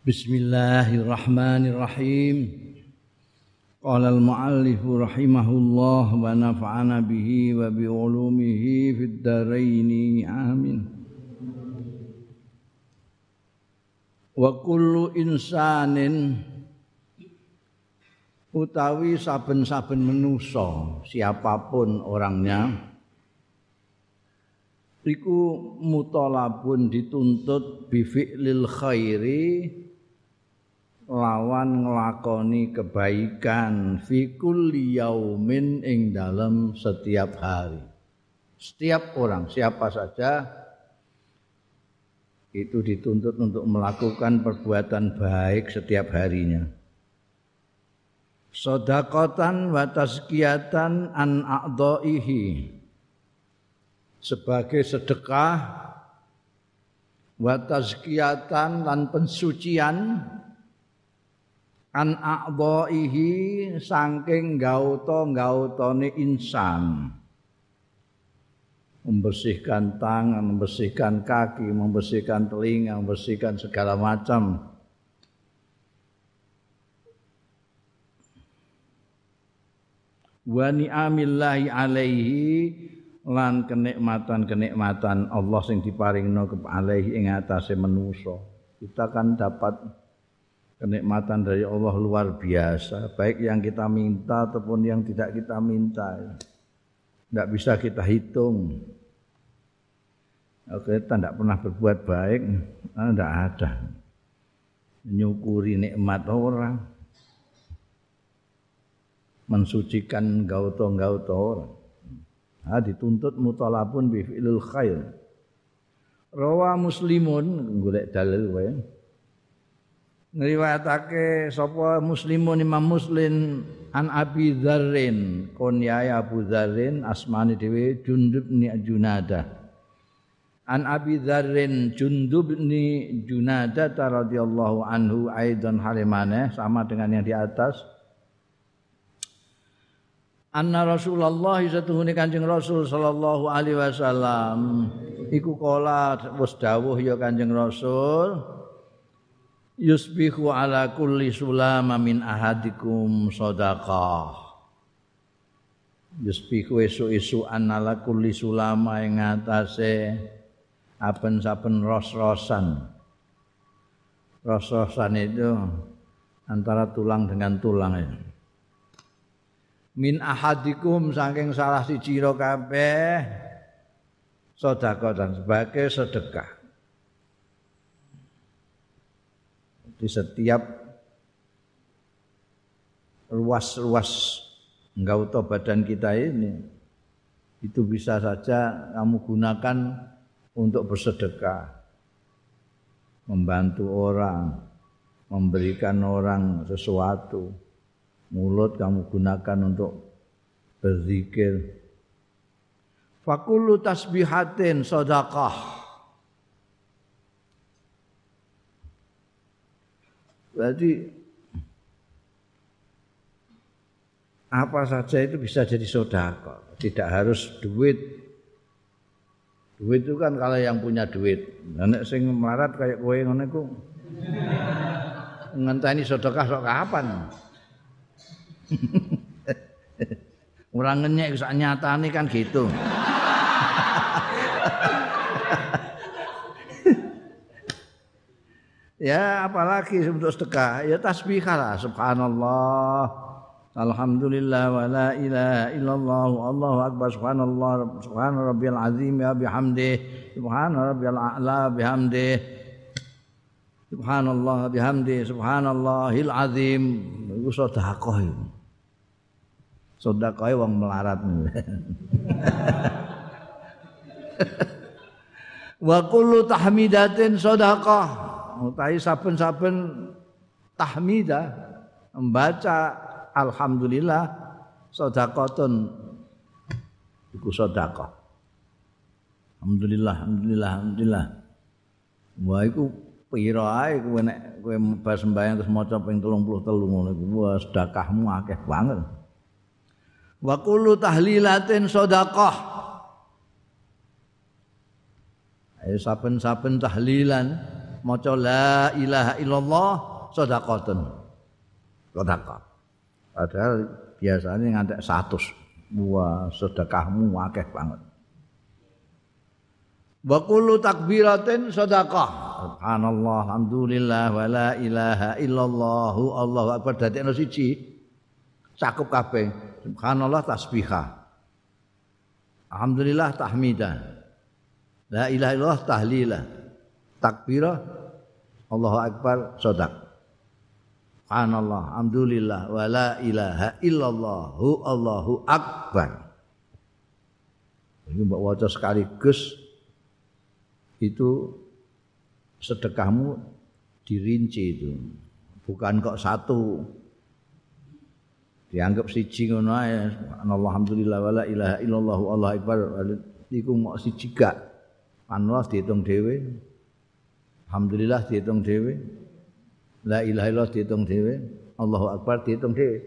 Bismillahirrahmanirrahim. Qala al-muallif rahimahullah wa nafa'ana bihi wa bi ulumihi fid dharain. Amin. Wa kullu insanin utawi saben-saben manusa siapa pun orangnya iku mutalabun dituntut bifi'lil khairi lawan nglakoni kebaikan fi kulli yaumin ing dalam setiap hari. Setiap orang siapa saja itu dituntut untuk melakukan perbuatan baik setiap harinya. Sodakotan wa tazkiyatan an a'dha'ihi sebagai sedekah wa tazkiyatan lan pensucian an a'dha'ihi saking gauta-gautane insan membersihkan tangan, membersihkan kaki, membersihkan telinga, membersihkan segala macam. Wa ni'amillahi alaihi lan kenikmatan-kenikmatan Allah sing diparingno alaihi ing atase manusa. Kita kan dapat kenikmatan dari Allah luar biasa, baik yang kita minta ataupun yang tidak kita minta. Tidak bisa kita hitung. Oke, kita tidak pernah berbuat baik, tidak ada. Menyukuri nikmat orang, mensucikan gauto-gauto orang. Nah, dituntut mutalabun bi fi'lil khair. Rawa Muslimun golek dalil wae ngriwayatake sapa muslimun Imam Muslim an Abi Dzarrin. Kunyai Abu Dzarrin asmane dhewe Jundub ni Junada an Abi Dzarrin Jundub ni Junada radhiyallahu anhu aidan halimane sama dengan yang di atas. Anna Rasulullah satuhune Kanjeng Rasul sallallahu alaihi wasallam. Iku kala wis dawuh ya Kanjeng Rasul yusbihu ala kulli sulama min ahadikum sadaqah. Yusbihu isu-isu ala kulli sulama ing atase aben-saben ros-rosan. Ros-rosan itu antara tulang dengan tulang ya. min ahadikum saking salah siji kabeh sedekah dan sebagai sedekah di setiap ruas-ruas enggauto badan kita ini itu bisa saja kamu gunakan untuk bersedekah membantu orang memberikan orang sesuatu. Mulut kamu gunakan untuk berzikir. Fakulu tasbihatin sedekah Berarti apa saja itu bisa jadi sodako. Tidak harus duit. Duit itu kan kalau yang punya duit. Nek sing melarat kayak kowe ngono iku. Ngenteni sedekah sok kapan? Orang ngenyek sak nyatane kan gitu. Ya apalagi untuk sedekah. Ya tasbihah lah subhanallah. Alhamdulillah wa la ilaha illallah Allahu akbar. Subhanallah subhana rabbiyal azim ya bihamdi subhana rabbiyal a'la bihamdi subhanallah bihamdi subhanallahil azim. Itu sedekah itu sedekah wong melarat. Wa kullu tahmidatin sedekah utawi saben-saben tahmidah membaca alhamdulillah sedekahun iku sedekah. Alhamdulillah alhamdulillah alhamdulillah. Wah iku pira ae kowe nek kowe mbah sembahyang terus maca ping 33 ngono iku wah sedekahmu akeh banget. Wa kullu tahlilatin sedekah. Ayo saben-saben tahlilan maca la ilaha illallah sedekahun. Sedekah. Padahal biasanya ngantek 100. Wah, sedekahmu akeh banget. Wa kullu takbiratin sedekah. Subhanallah, alhamdulillah wa la ilaha illallah, Allahu akbar dadekno siji. Cakup kabeh. Subhanallah tasbihah. Alhamdulillah tahmidah. La ilaha illallah tahlilah. Takbirah Allahu akbar sedekah. Subhanallah, alhamdulillah, wa la ilaha illallah, Allahu akbar. Ini mbak waca sekaligus itu sedekahmu dirinci itu. Bukan kok satu. Dianggap siji ngono ae. Alhamdulillah wala ilaha illallah Allah akbar. Iku mok siji gak. Panwas dihitung dhewe. Alhamdulillah dihitung dhewe. La ilaha illallah dihitung dhewe. Allahu akbar dihitung dhewe.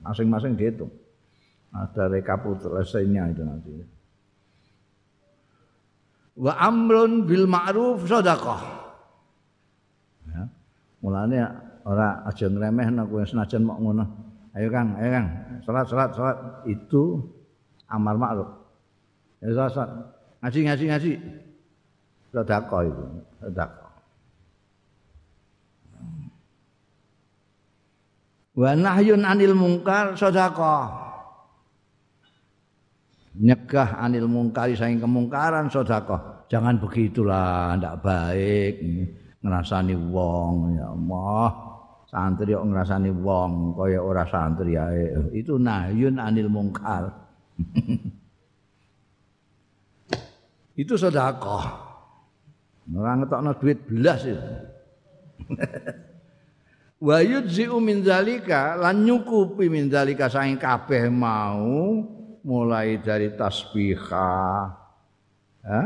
Masing-masing dihitung. Ada rekapitulasinya itu nanti. wa amrun bil ma'ruf sedekah. Ya. Mulane ora aja ngremehno kowe senajan mok ngono. Ayo Kang, ayo Kang, salat salat salat itu amar ma'ruf. Ya salat. Ngaji ngaji ngaji. Sedekah itu, sedekah. Wa nahyun anil mungkar sedekah. nyegah anil mungkari saing kemungkaran sedekah jangan begitulah ndak baik. Ngrasani wong ya Allah. Santri kok ngrasani wong kaya ora santri ae. Itu nahyun anil mungkar. Itu sedekah ora ngetokno duit belas itu wa yujzi'u min zalika lan nyukupi min zalika saing kabeh mau mulai dari tasbihah ya,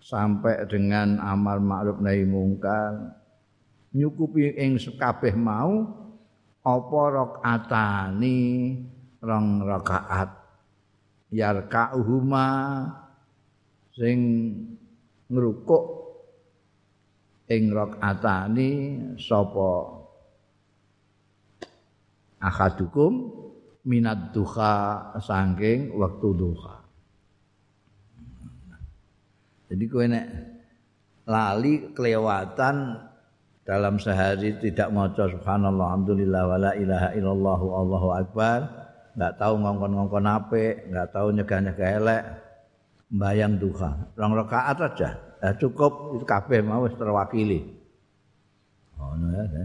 sampai dengan amal ma'ruf nahi mungkar. Nyukupi ing kabeh mau apa rakaatani rong rakaat. Yarka'uhuma sing ngrukuk ing rakaatani sapa akadukum minat duha sangking waktu duha. Jadi kowe nek lali kelewatan dalam sehari tidak maca subhanallah alhamdulillah wala ilaha illallah allahu akbar, enggak tahu ngongkon-ngongkon ape, enggak tahu nyegah-nyegah elek, bayang duha. Rong rakaat aja. Ya cukup itu kabeh mau terwakili. Oh, ya.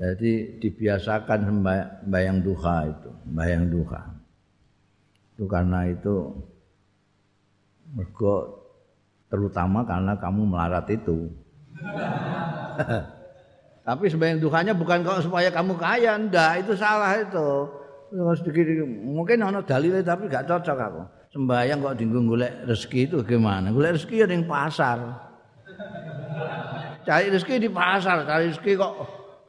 Jadi dibiasakan sembahyang duha itu, sembahyang duha. Itu karena itu mergo terutama karena kamu melarat itu. Tapi sembahyang duhanya bukan kalau supaya kamu kaya, ndak, itu salah itu. Mungkin ono dalilnya tapi gak cocok aku. Sembahyang kok dinggung golek rezeki itu gimana? Golek rezeki ya di pasar. Cari rezeki di pasar, cari rezeki kok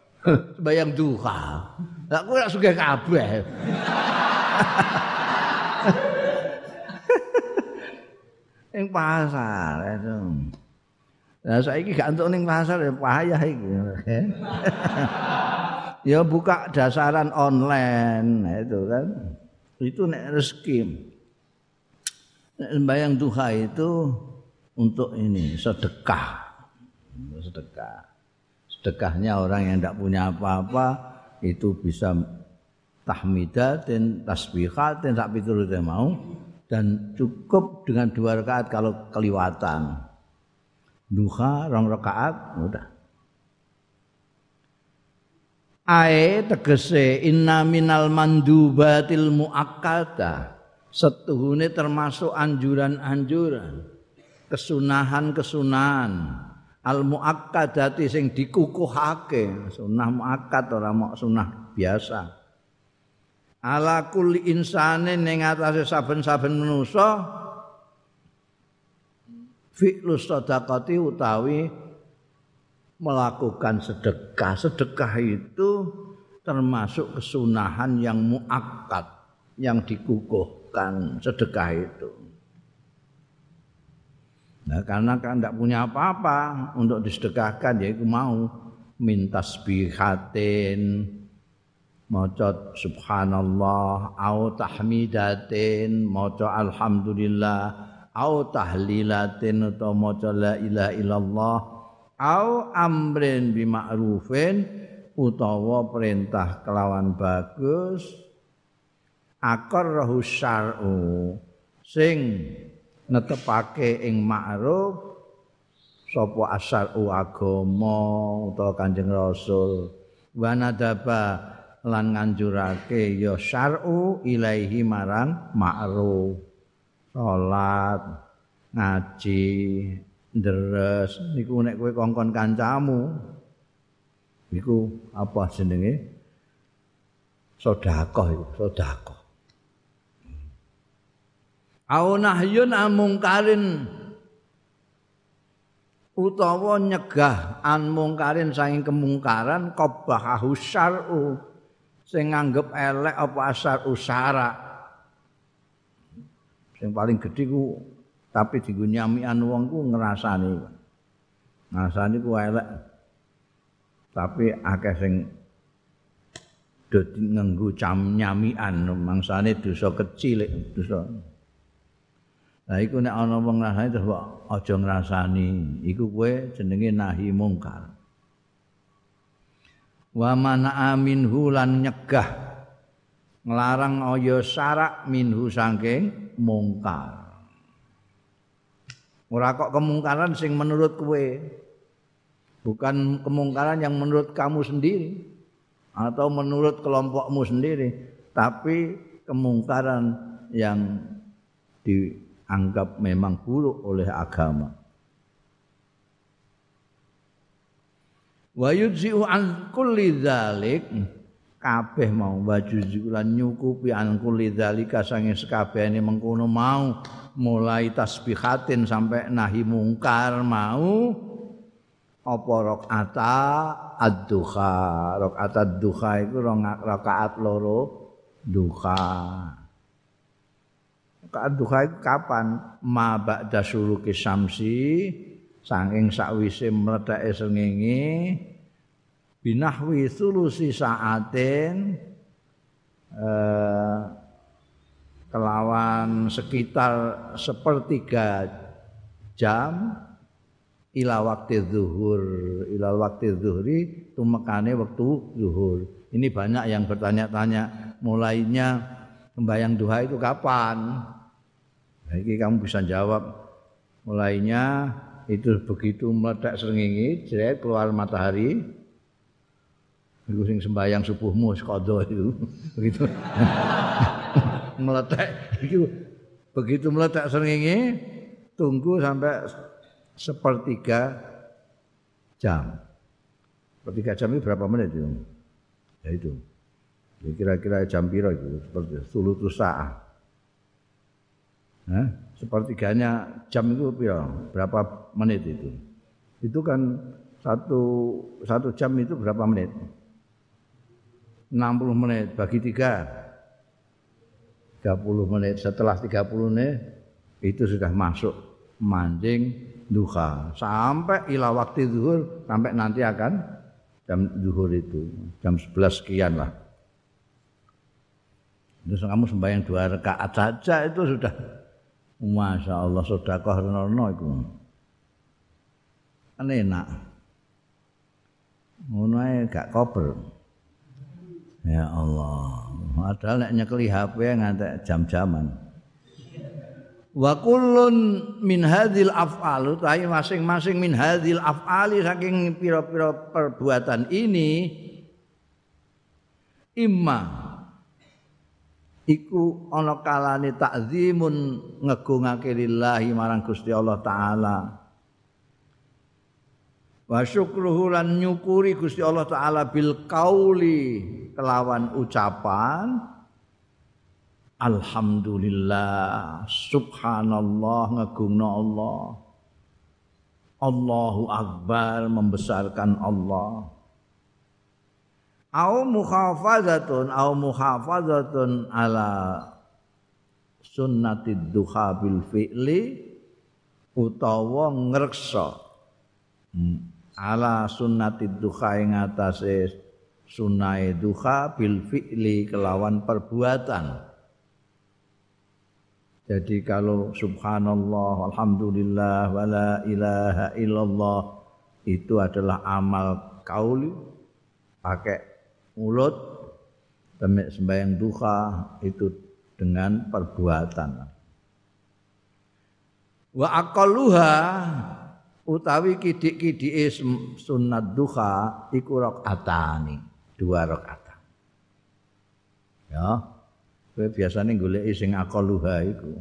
bayang duha. Lah kowe lak sugih kabeh. Ing pasar itu. Lah saiki gak entuk ning pasar ya payah iki. ya buka dasaran online nah itu kan. Itu nek rezeki. Bayang duha itu untuk ini sedekah. Sedekah. Sedekahnya orang yang tidak punya apa-apa itu bisa tahmidah dan tasbihat dan tak piturute mau. Dan cukup dengan dua rakaat kalau keliwatan. Duha rong rakaat udah ae tegese inna minal mandubatil muakkada setuhune termasuk anjuran-anjuran kesunahan-kesunahan. Al muakkadati sing dikukuhake sunah muakkad ora mok sunah biasa. Ala kulli insane ning atase saben-saben manusa fi'lu sadaqati utawi melakukan sedekah. Sedekah itu termasuk kesunahan yang muakkad yang dikukuhkan sedekah itu. Nah, karena kan tidak punya apa-apa untuk disedekahkan ya itu mau minta tasbihatin maca subhanallah au tahmidatin maca alhamdulillah au tahlilatin atau maca la ilaha illallah au amrin bima'rufin utawa perintah kelawan bagus akar syar'u sing netepake ing ma'ruf sapa asaru agama utawa Kanjeng Rasul. Wa nadaba lan nganjurake ya syar'u ilaihi marang ma'ruf. Salat ngaji deres niku nek kowe kongkon kancamu. Iku apa jenenge? Sedekah iku sedekah au nahyun amungkarin utawa nyegah an mungkarin saking kemungkaran qabahu syar'u. Sing nganggep elek apa asar usara sing paling gedhe ku tapi dienggo nyamian wong ku ngrasani. Ngrasani ku elek. Tapi akeh sing dadi nganggo cam nyamian mangsane dosa kecil dosa Lah iku nek ana wong ngrasani terus kok aja ngrasani. Iku kowe jenenge nahi mungkar. Wa mana aminhu lan nyegah nglarang aya syarak minhu saking mungkar. Ora kok kemungkaran sing menurut kowe. Bukan kemungkaran yang menurut kamu sendiri atau menurut kelompokmu sendiri, tapi kemungkaran yang di anggap memang buruk oleh agama. Wa yujzi'u an kulli dzalik kabeh mau wajuzi lan nyukupi an kulli dzalika sange sekabehane mengkono mau mulai tasbihatin sampai nahi mungkar mau apa rakaata ad-duha rakaat ad-duha iku rakaat loro duha duha kapan? Ma ba'da syuruki syamsi saking sakwise mledake srengenge binahwi sulusi saatin eh, kelawan sekitar sepertiga jam ila waktu zuhur. Ila waktu zuhri tumekane waktu zuhur. Ini banyak yang bertanya-tanya mulainya sembahyang duha itu kapan Ini kamu bisa jawab mulainya itu begitu meledak seringi, jeret keluar matahari. Itu sing sembahyang subuhmu sekodo itu. Begitu. meledak itu begitu meledak seringi, tunggu sampai sepertiga jam. Sepertiga jam itu berapa menit itu? Ya itu. Kira-kira jam piro itu seperti sulutu saat. Hah? Sepertiganya jam itu berapa menit itu? Itu kan satu satu jam itu berapa menit? 60 menit bagi tiga 30 menit setelah 30 menit itu sudah masuk mancing duha sampai ila waktu zuhur sampai nanti akan jam zuhur itu jam 11 sekian lah terus kamu sembahyang dua rakaat saja itu sudah Masya Allah sedekah renono iku. Kan enak. Ngono ae gak kober. Ya Allah. Padahal nek nyekeli HP ngantek jam-jaman. Wa kullun min hadhil af'al utawi masing-masing min hadhil af'ali saking pira-pira perbuatan ini imma iku ana kalane takzimun ngegungake lillahi marang Gusti Allah taala. Wa syukruhu lan nyukuri Gusti Allah taala bil qauli kelawan ucapan alhamdulillah subhanallah ngegungno Allah. Allahu akbar membesarkan Allah au muhafazatun au muhafazatun ala sunnatid duha bil fi'li utawa ngreksa hmm. ala sunnati duha ing atase sunai duha bil fi'li kelawan perbuatan jadi kalau subhanallah alhamdulillah wala ilaha illallah itu adalah amal kauli pakai mulut temek sembahyang duha itu dengan perbuatan. Wa aqalluha utawi kidik-kidike sunat duha iku rakaatani dua rakaat. Ya kowe biasane goleki sing aqalluha iku.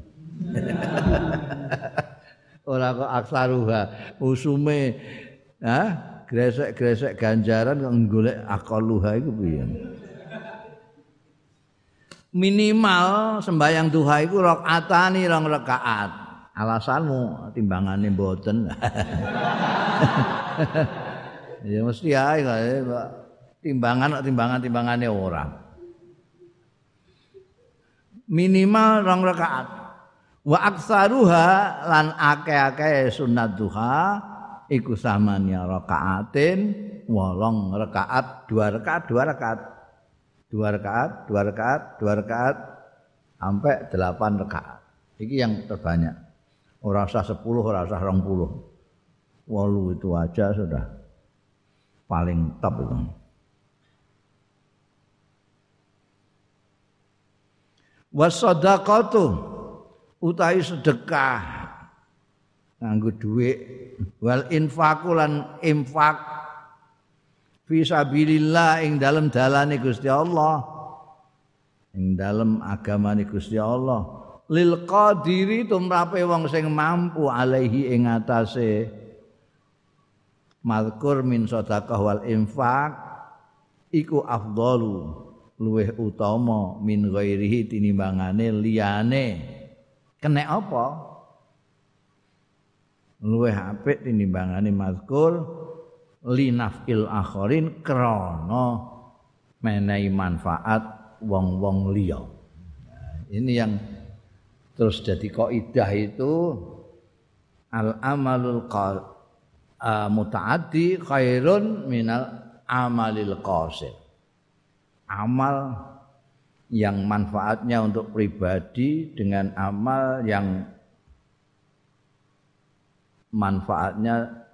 Ora kok aksaruha usume ha gresek-gresek ganjaran kok golek aqalluha iku piye? Minimal sembahyang duha iku rakaatani rong rakaat alasanmu timbangane mboten. Ya mesti ae timbangan timbangan timbangane ora. Minimal rong rakaat wa aksaruha lan akeh-akeh sunat duha iku samanya rakaatin wolong rakaat dua rakaat dua rakaat dua rakaat dua rakaat dua rakaat sampai delapan rakaat ini yang terbanyak Ora usah 10, ora usah 20. Walu itu aja sudah paling top itu. Wasadaqatu utahi sedekah nganggo dhuwit. Wal infaku lan infak fi sabilillah ing dalem dalane Gusti Allah. Ing dalem agamane Gusti Allah. Lil qadiri tumrape wong sing mampu alaihi ing atase. Mazkur min sedekah wal infak iku afdalu luweh utama min ghairihi tinimbangane liyane. Kene apa luweh apik tinimbangane mazkur linafil akhirin krana menehi manfaat wong-wong liya. Ini yang terus jadi kaidah itu al amalul qal uh, mutaaddi khairun minal amalil qasir. Amal yang manfaatnya untuk pribadi dengan amal yang manfaatnya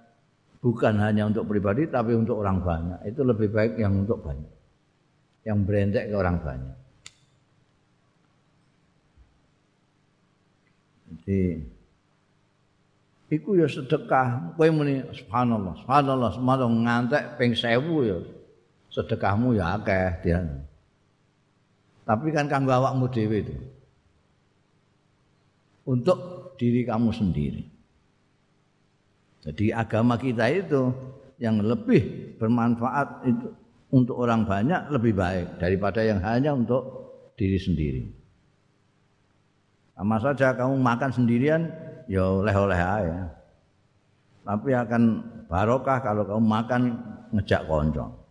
bukan hanya untuk pribadi tapi untuk orang banyak itu lebih baik yang untuk banyak yang berentek ke orang banyak Jadi iku ya sedekah. Kowe muni subhanallah, subhanallah, subhanallah ngantek ping 1000 ya sedekahmu ya akeh dia. Tapi kan kanggo awakmu dhewe itu. Untuk diri kamu sendiri. Jadi agama kita itu yang lebih bermanfaat itu untuk orang banyak lebih baik daripada yang hanya untuk diri sendiri. Sama saja kamu makan sendirian, ya oleh-oleh aja. Tapi akan barokah kalau kamu makan ngejak konco.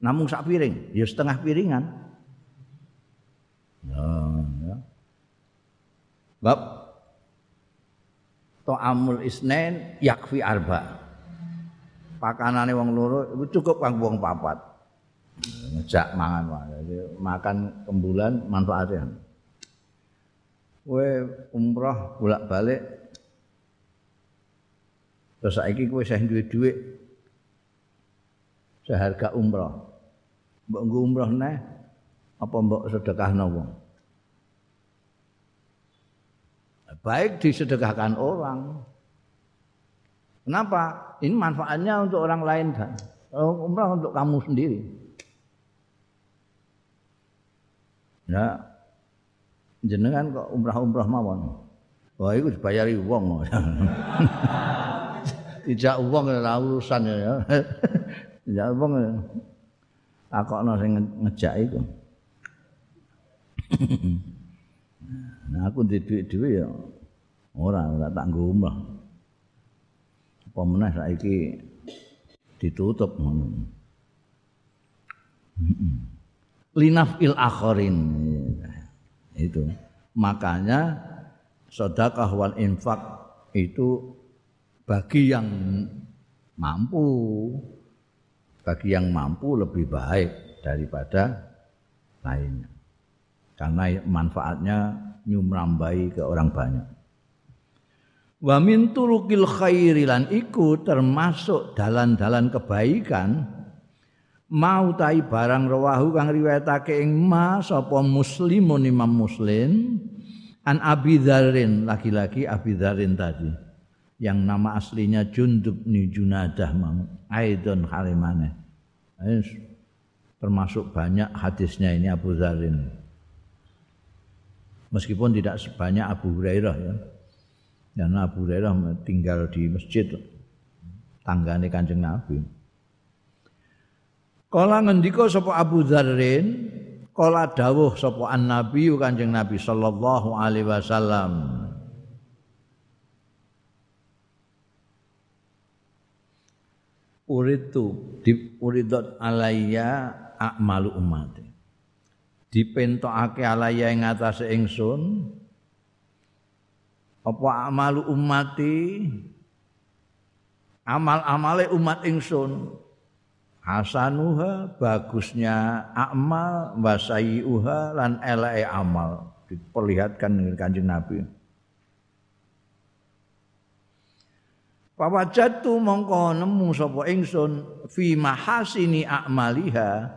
Namun sak piring, ya setengah piringan. Ya, ya. Bab To'amul isnen yakfi arba. Pakanane wong loro itu cukup kang wong papat. Ngejak mangan Jadi makan kembulan manfaatnya kowe umroh bolak-balik terus saiki kowe sing duwe dhuwit seharga umroh mbok nggo umroh neh apa mbok sedekahno wong baik disedekahkan orang kenapa ini manfaatnya untuk orang lain kan umroh untuk kamu sendiri ya jenengan kok umrah-umrah mawon. Wah iku dibayari wong. Tidak wong ora urusan ya. Tidak wong takokno sing ngejak iku. nah aku di duit dhewe ya ora ora tak nggo umrah. Apa meneh saiki ditutup ngono. Linaf il akhirin. itu makanya sedekah wal infak itu bagi yang mampu bagi yang mampu lebih baik daripada lainnya karena manfaatnya nyumrambai ke orang banyak wa min turukil khairi lan iku termasuk dalan-dalan kebaikan. Mau tai barang rawahu kang riwayatake ing ma sapa muslimun imam muslim an Abi Dzarrin laki-laki Abi Dzarrin tadi yang nama aslinya Jundub ni Junadah mau Aidon Halimane. Termasuk banyak hadisnya ini Abu Dzarrin. Meskipun tidak sebanyak Abu Hurairah ya dan Abu Hurairah tinggal di masjid tanggane Kanjeng Nabi. Kala ngendika sapa Abu Dzarrin, kala dawuh sapa An-Nabi Kanjeng Nabi sallallahu alaihi wasallam. Uritu di alayya akmalu umat. Dipentokake alayya ing atase ingsun apa amalu ummati? Amal-amale umat ingsun. Hasanuha bagusnya amal wasaiuha lan eleke amal. Diperlihatkan dengan kanjeng Nabi. Pawajatu mongko nemu sapa ingsun fi mahasini a'maliha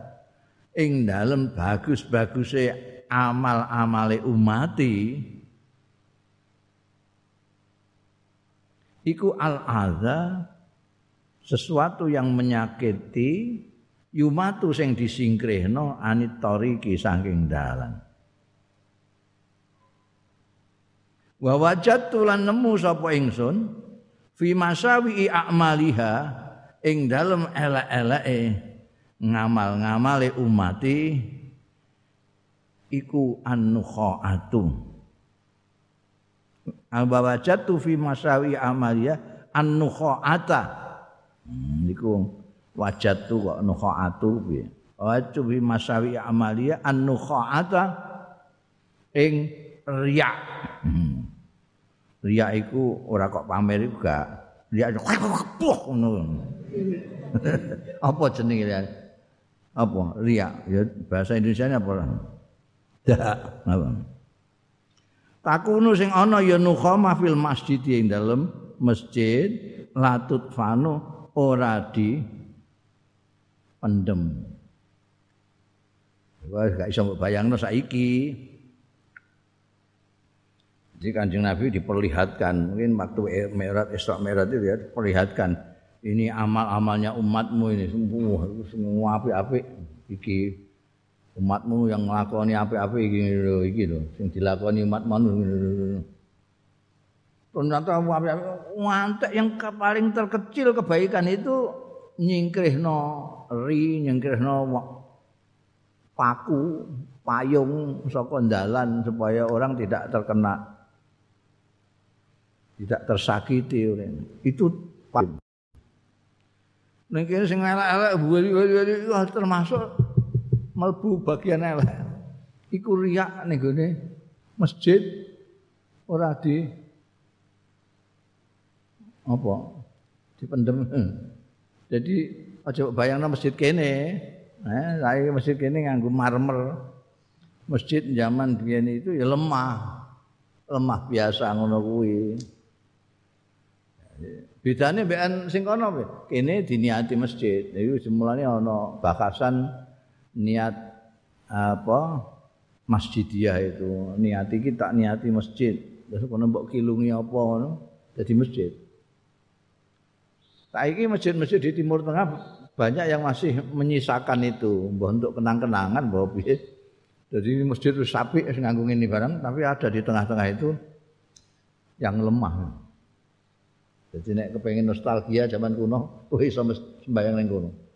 ing dalem bagus-baguse amal-amale umati iku al adza sesuatu yang menyakiti yumatu sing disingkrihno anit tariki saking dalan. Wa wajadtu lan nemu sapa ingsun fi masawi a'maliha ing dalem elek-eleke ngamal-ngamale umati iku an-nukhaatu Al-bawajatu fi masawi amalia an-nukhaata. Hmm, niku wajatu kok nukhaatu piye? Wajatu fi masawi amalia an-nukhaata ing riya. Hmm. Riya iku ora kok pamer iku gak. Riya ngono. Apa jenenge riya? Apa? Riya. Ya bahasa Indonesia apa? Dak. Apa? Takunu sing ana ya nukhamah fil masjid ing dalem masjid latut fanu ora di pendem Wah, gak iso bayangno saiki. Jadi Kanjeng Nabi diperlihatkan, mungkin waktu Mi'raj Isra Mi'raj itu ya diperlihatkan ini amal-amalnya umatmu ini semua semua apik-apik iki umatmu yang nglakoni apik-apik iki lho iki lho sing dilakoni umatmu ternyata apik-apik wantek yang paling terkecil kebaikan itu nyingkrihno ri nyingkrihno paku payung saka dalan supaya orang tidak terkena tidak tersakiti oleh itu Nek sing elek-elek termasuk melbu bagian elek. Iku riak ning gone masjid ora di apa? Dipendem. Jadi aja bayangno masjid kene. Eh, saya masjid kene nganggo marmer. Masjid zaman biyen itu ya lemah. Lemah biasa ngono kuwi. Bedane mbekan sing kono kene diniati masjid. Iku semulane ana bakasan niat apa? Masjidiyah itu. Niati kita niati masjid. Terus kono mbok kilungi apa ngono jadi masjid. Saiki masjid-masjid di timur tengah banyak yang masih menyisakan itu. Mbok untuk kenang-kenangan bahwa piye. Jadi masjid itu sapi nganggo ini barang tapi ada di tengah-tengah itu yang lemah. Jadi nek kepengen nostalgia zaman kuno, oh iso sembayang ning kuno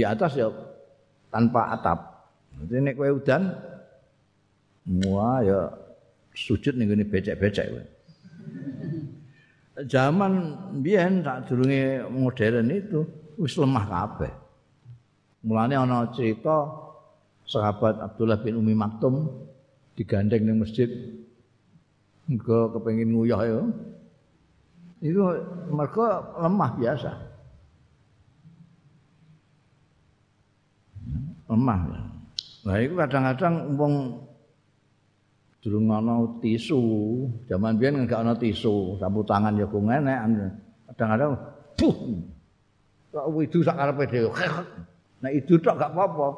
di atas ya tanpa atap. Jadi nek kowe udan semua ya sujud ning ngene becek-becek. Zaman biyen sak durunge modern itu wis lemah kabeh. Mulane ana cerita sahabat Abdullah bin Umi Maktum digandeng ning masjid Engko kepengin nguyah ya. Itu mereka lemah biasa. Lemah. Nah, itu kadang-kadang wong durung ana tisu. Zaman biyen enggak ana tisu, sapu tangan ya kok enek. Kadang-kadang buh. Kok widu sak karepe dhewe. Nek itu tok gak apa-apa.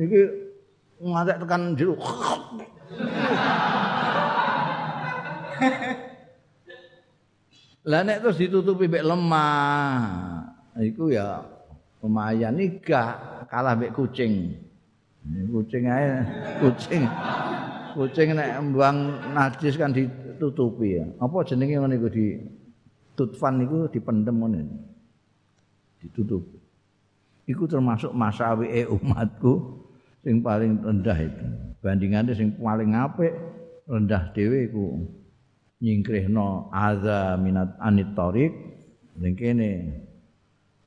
Iki ngantek tekan jero. Lah nek terus ditutupi mek lemah. Iku ya lumayan iki kalah mek kucing. Kucing ae kucing. Kucing nek mbuang najis kan ditutupi ya. Apa jenenge ngene iku di tutfan niku dipendem ngene. Ditutup. Iku termasuk masawi umatku sing paling rendah itu. Bandingannya sing paling apik rendah dhewe iku nyingkrihno adza minat anit tariq ning kene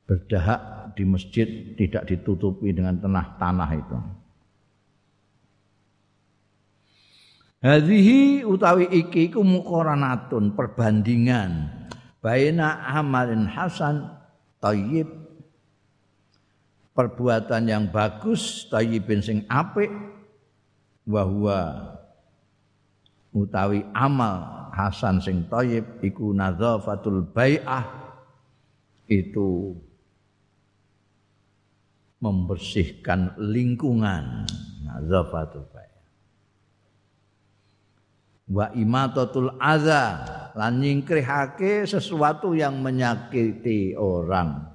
berdahak di masjid tidak ditutupi dengan tanah tanah itu. Hadhihi utawi iki iku muqaranatun perbandingan baina amalin hasan thayyib perbuatan yang bagus thayyibin sing apik wa utawi amal hasan sing thayyib iku nadzafatul bai'ah itu membersihkan lingkungan. Nadzafatul bai'ah wa imatatul adza lan nyingkrihake sesuatu yang menyakiti orang.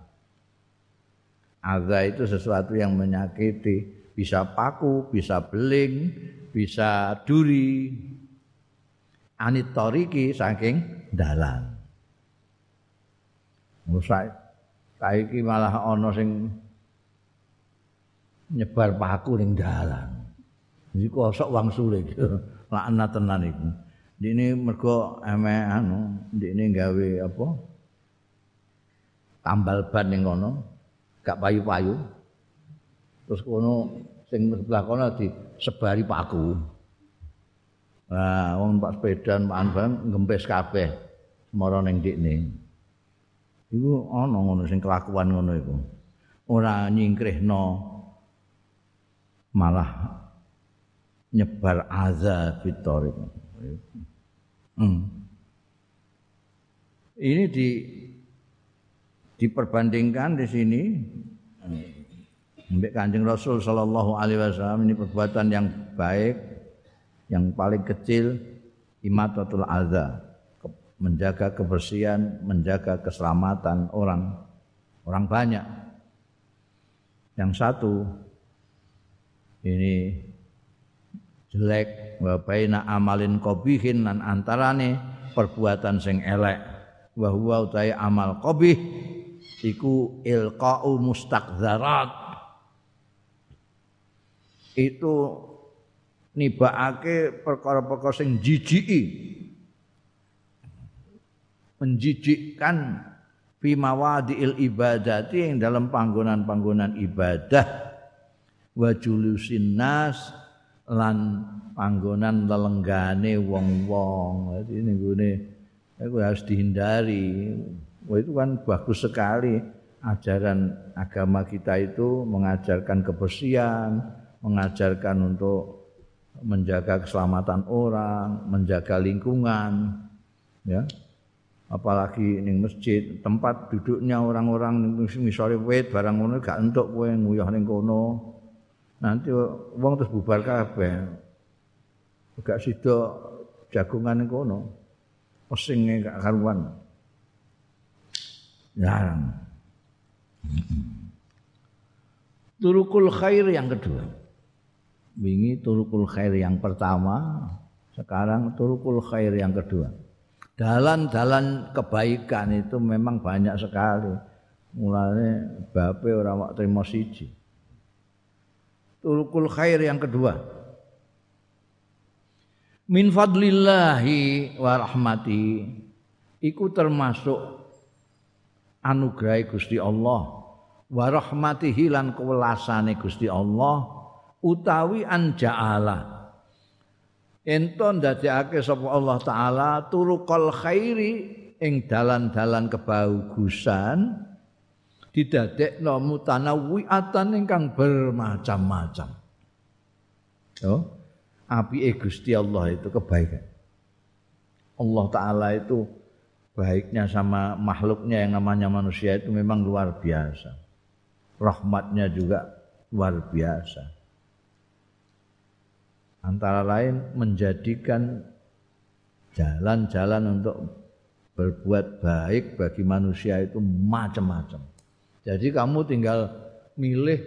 Adza itu sesuatu yang menyakiti bisa paku bisa beling bisa duri. Anit toriki saking dalan. Musa saiki malah ana sing nyebar paku ning dalan. Iki kosok wangsule. Laknat tenan iku. Dene mergo eme anu, dene gawe apa? Tambal ban ning kono, gak payu-payu. Terus kono sing sebelah kono disebari paku. Nah, wong Pak sepeda Pak Anban ngempes kabeh semara ning ndikne. Iku ana ngono sing kelakuan ngono iku. Ora nyingkrihno malah nyebar azab fitorik. Hmm. Ini di diperbandingkan di sini Mbak Kanjeng Rasul sallallahu alaihi wasallam ini perbuatan yang baik yang paling kecil imatatul adza menjaga kebersihan menjaga keselamatan orang orang banyak yang satu ini jelek wa baina amalin qabihin lan antarane perbuatan sing elek. Wa huwa utai amal qabih iku ilqa'u mustaqzarat itu nibakake perkara-perkara sing jijiki. Menjijikkan fi mawadiil ibadati yang dalam panggonan-panggonan ibadah wa julusin nas lan panggonan lelenggane wong-wong. Jadi ini gune itu harus dihindari. Wah itu kan bagus sekali ajaran agama kita itu mengajarkan kebersihan, mengajarkan untuk menjaga keselamatan orang, menjaga lingkungan, ya. Apalagi ning masjid, tempat duduknya orang-orang misalnya wet barang ngono gak entuk kowe nguyah ning kono. Nanti wong terus bubar kabeh. Gak sida jagungan ning kono. Pesinge gak karuan. Jarang. Turukul khair yang kedua wingi turukul khair yang pertama, sekarang turukul khair yang kedua. Dalan-dalan kebaikan itu memang banyak sekali. Mulanya bape orang wak terima siji. Turukul khair yang kedua. Min fadlillahi wa iku termasuk anugerah Gusti Allah. Wa rahmatihi kewelasane Gusti Allah. Utawi anja'ala. Ento ndadekake sapa Allah taala turuqal khairi ing dalan-dalan kebagusan didadekno mutanawwiatan ingkang bermacam-macam. Yo, apike Gusti Allah itu kebaikan. Allah taala itu baiknya sama makhluknya yang namanya manusia itu memang luar biasa. Rahmatnya juga luar biasa. Antara lain menjadikan jalan-jalan untuk berbuat baik bagi manusia itu macam-macam. Jadi kamu tinggal milih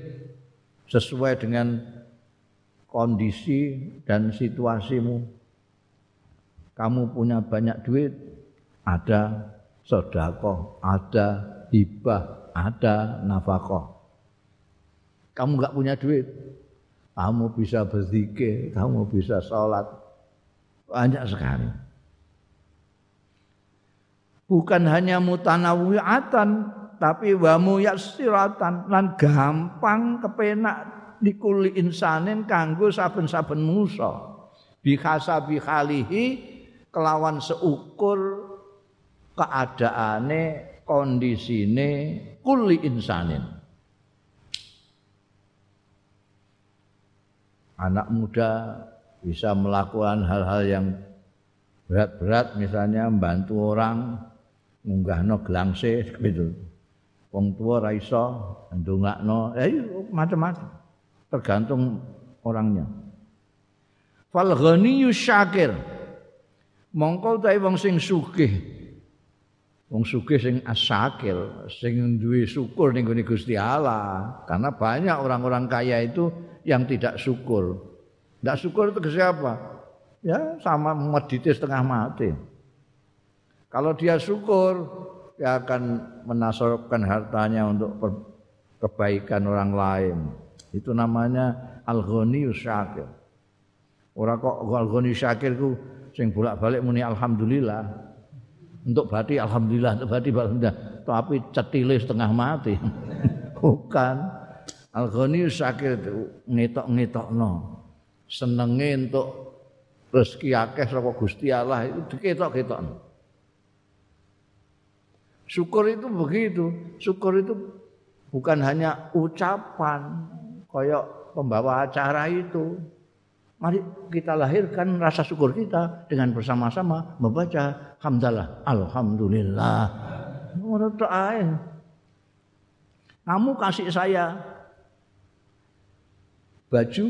sesuai dengan kondisi dan situasimu. Kamu punya banyak duit, ada sodako, ada hibah, ada nafkah. Kamu nggak punya duit, kamu bisa berzikir, kamu bisa sholat, banyak sekali. Bukan hanya mutanawiatan, tapi wamu yassiratan lan gampang kepenak dikuli insanin kanggo saben-saben musa bihasa bihalihi kelawan seukur keadaane kondisine kuli insanin anak muda bisa melakukan hal-hal yang berat-berat misalnya membantu orang munggahno gelangse gitu. Wong tua ra iso ndongakno, eh macam-macam. Tergantung orangnya. Fal ghaniyyu syakir. Mongko utahe wong sing sugih. Wong sugih sing asakil, sing duwe syukur ning Gusti Allah. Karena banyak orang-orang kaya itu yang tidak syukur. Tidak syukur itu ke siapa? Ya sama medite setengah mati. Kalau dia syukur, dia akan menasorkan hartanya untuk kebaikan orang lain. Itu namanya al-ghani syakir. Orang kok al-ghani syakir ku sing bolak-balik muni alhamdulillah. Untuk bati alhamdulillah, untuk bati alhamdulillah. Tapi cetile setengah mati. Bukan. Al-ghani syakir itu ngetok-ngetokno. Senenge untuk rezeki akeh saka Gusti Allah itu diketok-ketokno. Syukur itu begitu. Syukur itu bukan hanya ucapan koyok pembawa acara itu. Mari kita lahirkan rasa syukur kita dengan bersama-sama membaca hamdalah, alhamdulillah. Menurut Kamu kasih saya baju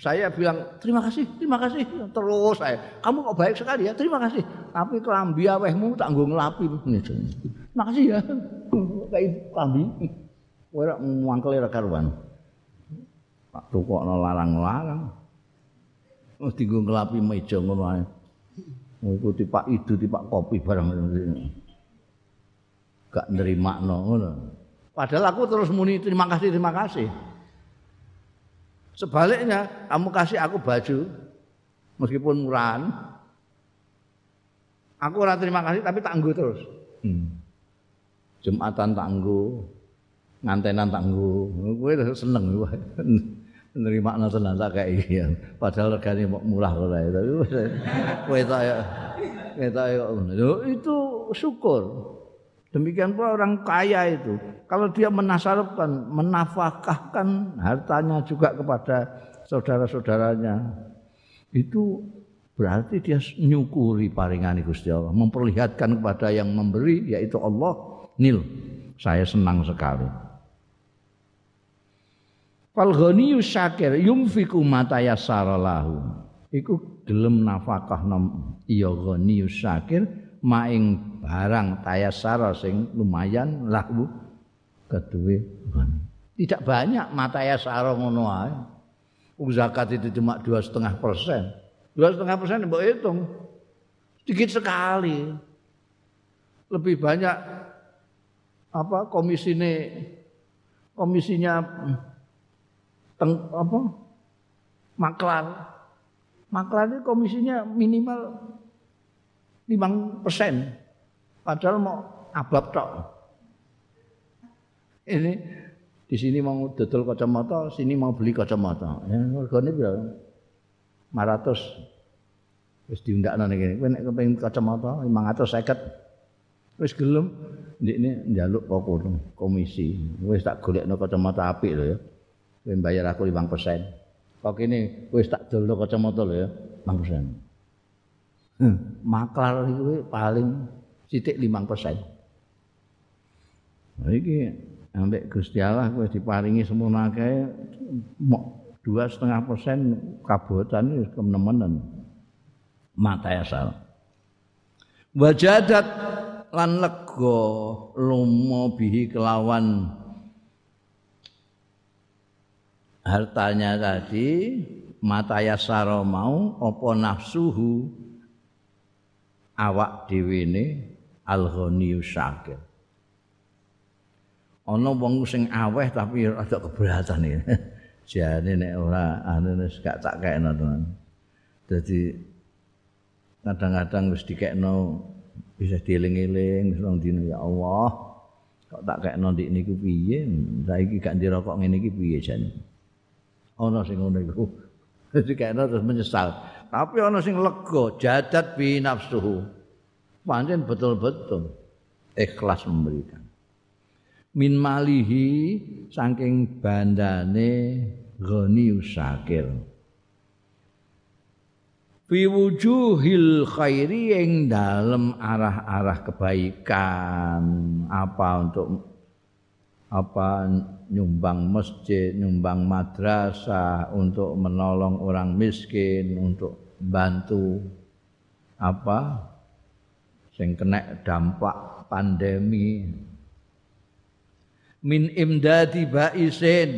saya bilang terima kasih, terima kasih terus saya. Kamu kok baik sekali ya, terima kasih. Tapi kelambi awehmu tak nggo nglapi. Terima kasih ya. Kayak kelambi. Ora muangkel ora karuan. Tak tukokno larang-larang. Wis dienggo nglapi meja ngono ae. Ngikuti Pak Idu, Pak Kopi barang ini. Gak nerimakno ngono. Padahal aku terus muni terima kasih, terima kasih. Sebaliknya, kamu kasih aku baju meskipun murahan. Aku ora terima kasih tapi tangguh terus. Hmm. Jumatan tangguh, ngantenan tangguh. Kowe seneng kowe. Nerima tenan tak kayak iya. Padahal regane murah kok tapi kowe tak ya kowe tak ya itu syukur. Demikian pula orang kaya itu, kalau dia menasarupkan, menafkahkan hartanya juga kepada saudara-saudaranya, itu berarti dia nyukuri paringan Gusti Allah, memperlihatkan kepada yang memberi yaitu Allah, nil, saya senang sekali. Fal ghaniyyu syakir yumfiku mata yassara lahu. Iku gelem nafkah nom. Iya ghaniyyu syakir maing barang tayasara sing lumayan lahu keduwe tidak banyak mata yasara ngono ae. Zakat itu cuma dua setengah persen dua setengah persen mbok hitung sedikit sekali lebih banyak apa komisine komisinya teng, apa maklar maklar komisinya minimal 5 persen. Padahal mau abab tok. Ini di sini mau dodol kacamata, sini mau beli kacamata. Ya, regane berapa? 500 wis diundakno niki kowe nek kepengin kacamata 550 wis gelem ndikne njaluk kok kono komisi wis tak golekno kacamata apik lho ya kowe bayar aku 5%. Kok kene wis tak dolno kacamata lho ya, 5%. Hmm, maklar iki paling sithik 5%. Nah iki ambek Gusti Allah diparingi semono akeh dua setengah persen kabupaten wis kemenemen mata asal. Wajadat lan lega lumo bihi kelawan hartanya tadi mata yasaro mau apa nafsuhu? Awak dhewe ne syakir. Ana wong sing aweh tapi rada keberatan iki jane nek ora wis gak tak kekno tenan dadi kadang-kadang wis dikekno bisa dieling-eling wong dina ya Allah kok tak kekno ndik niku piye? Saiki gak ndirokok ngene iki piye jane? Ana sing ngono iku. Dadi kene terus menyesal. Tapi ana sing lega jadat bi nafsuhu. Pancen betul-betul ikhlas memberikan. Min malihi saking bandane ghani usakir fi wujuhil khairi ing dalem arah-arah kebaikan. Apa untuk apa nyumbang masjid, nyumbang madrasah untuk menolong orang miskin, untuk bantu apa sing kena dampak pandemi. Min imdadi baisin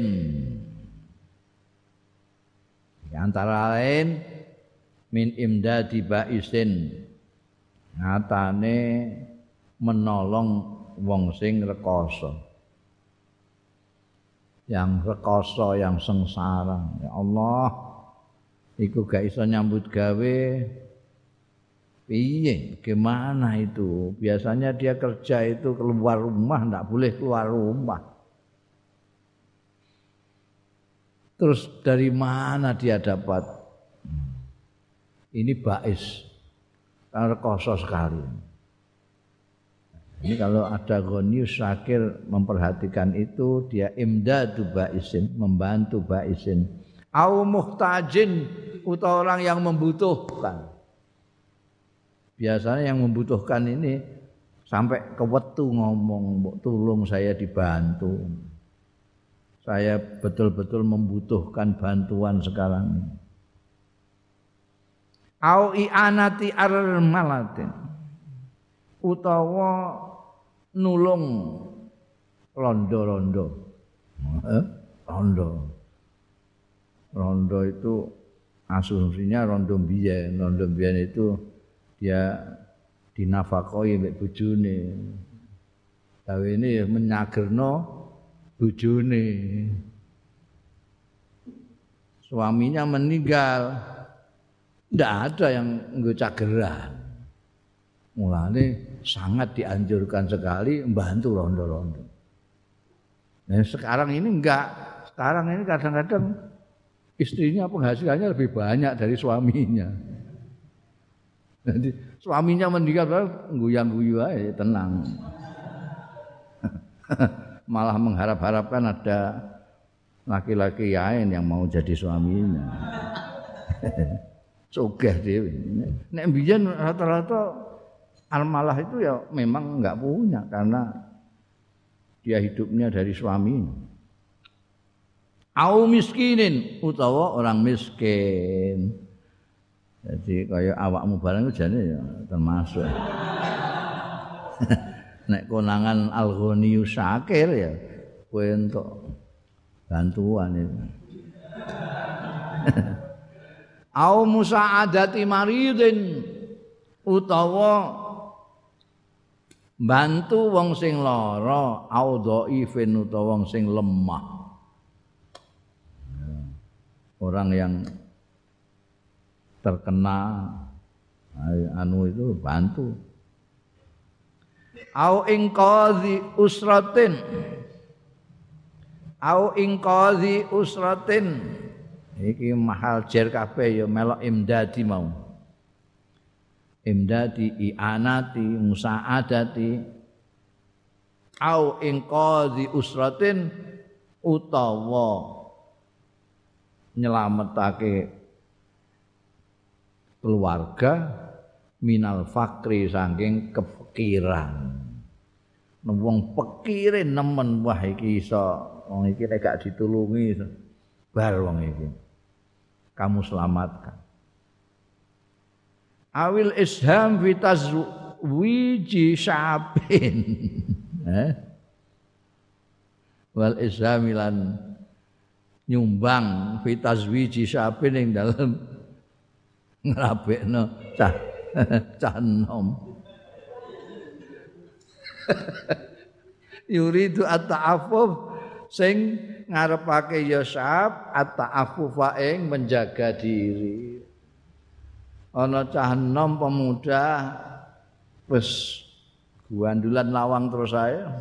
antara lain min imdadi baisin ngatane menolong wong sing rekoso yang rekoso, yang sengsara. Ya Allah, iku gak iso nyambut gawe. Piye? Gimana itu? Biasanya dia kerja itu keluar rumah, ndak boleh keluar rumah. Terus dari mana dia dapat? Ini bais. Rekoso sekali. Ini kalau ada gonius sakir memperhatikan itu dia imdadu baisin, membantu baisin. Au muhtajin atau orang yang membutuhkan. Biasanya yang membutuhkan ini sampai ke wetu ngomong, tolong saya dibantu. Saya betul-betul membutuhkan bantuan sekarang ini. Au i'anati armalatin utawa nulung rondo-rondo. Eh? Rondo. Rondo itu asumsinya rondo biyen. Rondo biyen itu dia dinafakoi mbek bojone. Gawe ini menyagerno bojone. Suaminya meninggal. Tidak ada yang nggo cageran. Mulane sangat dianjurkan sekali membantu rondo-rondo. Nah, sekarang ini enggak. Sekarang ini kadang-kadang istrinya penghasilannya lebih banyak dari suaminya. Jadi suaminya meninggal guyang-guyu aja tenang. Malah mengharap-harapkan ada laki-laki lain yang mau jadi suaminya. Sugih dhewe. Nek mbiyen rata-rata Al-malah itu ya memang enggak punya karena dia hidupnya dari suaminya. Au miskinin utawa orang miskin. Jadi kayak awakmu barang jane ya termasuk. Nek konangan al-ghaniyu syakir ya kowe untuk bantuan itu. Au musa'adati maridin utawa bantu wong sing lara au dhaifin utawa wong sing lemah orang yang terkena anu itu bantu au ing usratin. Au ing usratin. Iki mahal jer kabeh ya melok imdadi mau. Imdadi i'anati musa'adati. Au ing usratin utawa nyelametake keluarga minal fakri saking kefikiran wong pekire nemen wah iki iso. Wong iki nek gak ditulungi bar wong iki. Kamu selamatkan. Awil isham fi tazwiji syabin. Eh? Wal ishamilan nyumbang fi tazwiji syabin ing dalem ngrabekno cah cah nom yuridu at-ta'affuf sing ngarepake ya sab at-ta'affufa ing menjaga diri. Ana cah enom pemuda wis guandulan lawang terus saya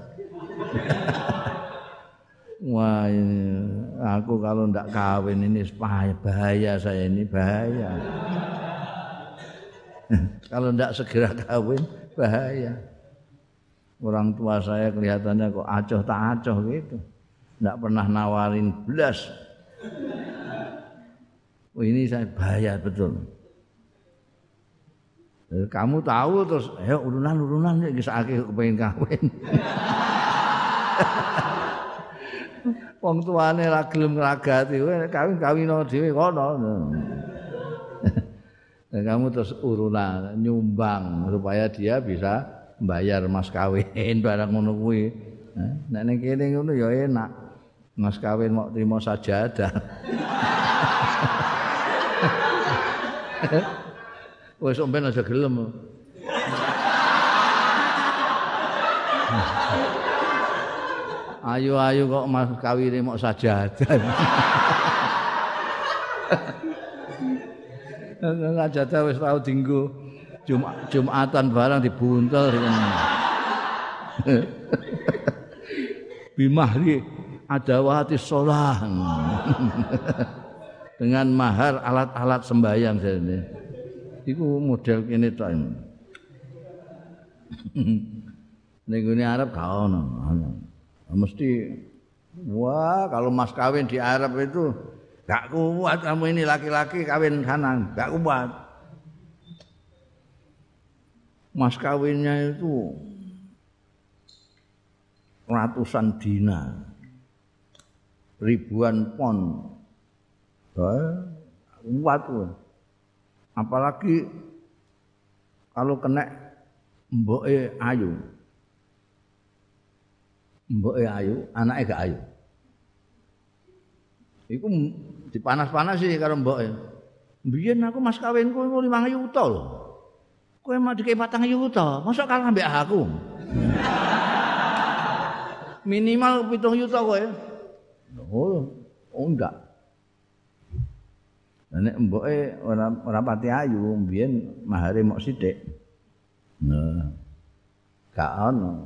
Wah ini, aku kalau ndak kawin ini bahaya saya ini bahaya. Kalau ndak segera kawin bahaya. Orang tua saya kelihatannya kok acoh tak acoh gitu. Tidak pernah nawarin belas oh, ini saya bahaya betul. Kamu tahu terus ya urunan urunan ya bisa akhir kepengen kawin. Wong tuane ra gelem ngragati kawin kawin dhewe kono kamu terus urunan nyumbang supaya dia bisa bayar mas kawin barang ngono kuwi. Nek ning kene ngono ya enak. Mas kawin mau terima sajadah. Wes sampean aja gelem. Ayo-ayo kok mas kawin mau sajadah. Sajadah wis tau dinggo. Jum Jumatan barang dibuntel bimahri adawati sholah dengan mahar alat-alat sembahyang ini. Iku model kene tok. Ning Arab gak ono. Mesti wah kalau mas kawin di Arab itu gak kuat kamu ini laki-laki kawin sana gak kuat. mas kawinnya itu ratusan dina ribuan pon. Kuat apalagi kalau kena mboke ayu. Mboke ayu anaknya gak ayu. Iku dipanas-panas sih karo mboke biyen aku mas kawinku 5 juta loh Kowe mau patang yuta, masuk kalah ambek aku. Minimal pitung yuta kowe. Oh, oh enggak. Nek mboke ora ora pati ayu, mbiyen mahare mok sithik. Nah. Gak ono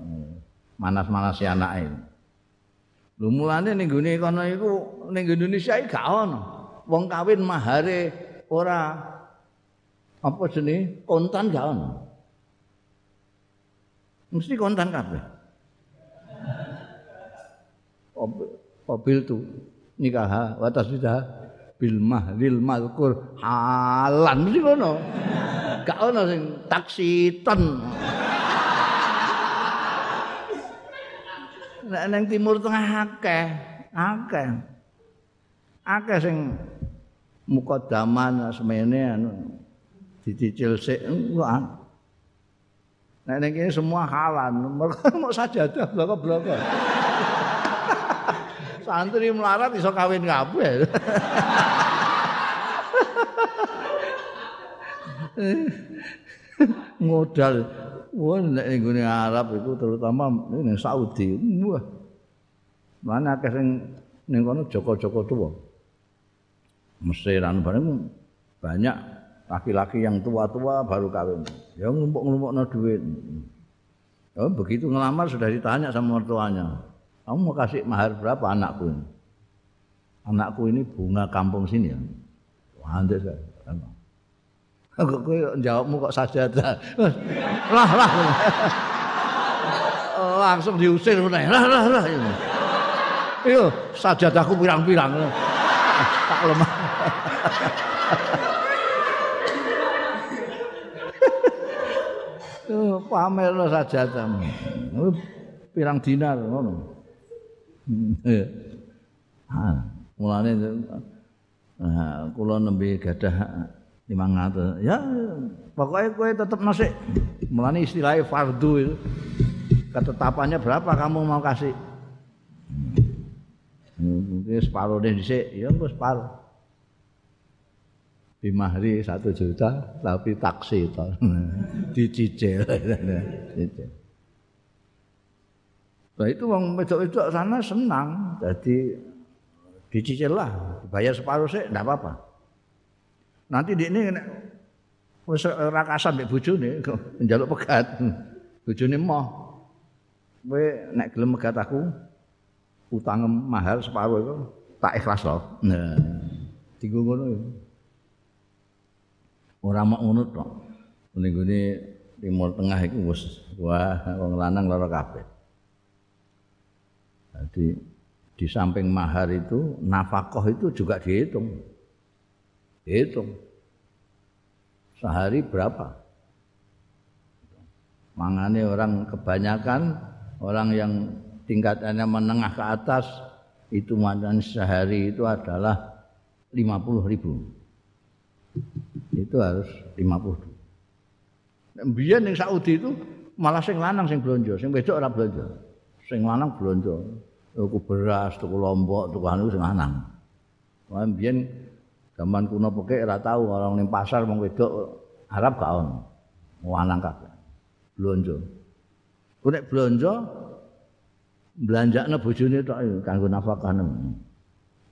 manas-manas si anake. Lho mulane ning gone kono iku ning Indonesia iki gak ono. Wong kawin mahare ora apa jenis kontan gak ono. Mesti kontan kabeh. Mobil tu nikah watas sudah bil mahlil malkur halan mesti kono. Gak ono sing taksiton nang timur tengah akeh akeh akeh sing mukadaman semene anu dicicil sik ning kene semua halan, mereka mau sajadah bloko-bloko. Santri melarat iso kawin kabeh. Modal Wah, nek ning Arab itu terutama ning Saudi. Wah. Mana akeh sing ning kono Joko-joko tuwa. Mesiran bareng banyak laki-laki yang tua-tua baru kawin. Ya ngumpuk-ngumpukno duit. Oh, begitu ngelamar sudah ditanya sama mertuanya. Kamu mau kasih mahar berapa anakku ini? anakku ini bunga kampung sini ya. Andes saya. Kok kowe jawabmu kok sajadah. Lah lah. Langsung diusir meneh. Lah lah lah. Iyo sajadahku pirang-pirang. Tak lemah. Tuh pamer lo. Pirang dinar ngono. Ah, mulane nah, kula nembe gadah 500. Ya pokoknya kowe tetep nasi. Mulane istilahnya fardu itu. Ketetapannya berapa kamu mau kasih? Mungkin separuh deh dhisik, ya engko separuh. Bimahri satu juta tapi taksi to. Dicicil. Cicil. Nah itu wong wedok-wedok sana senang. Jadi dicicil lah, dibayar separuh sih enggak apa-apa. Nanti di ini wis rakasan mbek bojone njaluk pegat. Bojone moh. Kowe nek gelem megat aku utang mahal separuh itu tak ikhlas loh. Nah, tiga ngono ya. Ora mau ngono tok. Ning gone Timur Tengah iku wis wah wong lanang lara kabeh. Jadi di samping mahar itu nafkah itu juga dihitung. Dihitung. Sehari berapa? Mangane orang kebanyakan orang yang tingkatannya menengah ke atas itu mandan sehari itu adalah 50 ribu itu harus 50 Biar yang Saudi itu malah sing lanang sing belanja, sing wedok ora belanja. Sing lanang belanja. Tuku beras, tuku lombok, tuku anu sing lanang. Wah biyen zaman kuno pekek ora tahu orang ning pasar wong wedok Arab gak ono. Lanang kabeh. Belanja. Ku nek belanja belanjakne bojone tok kanggo nafkah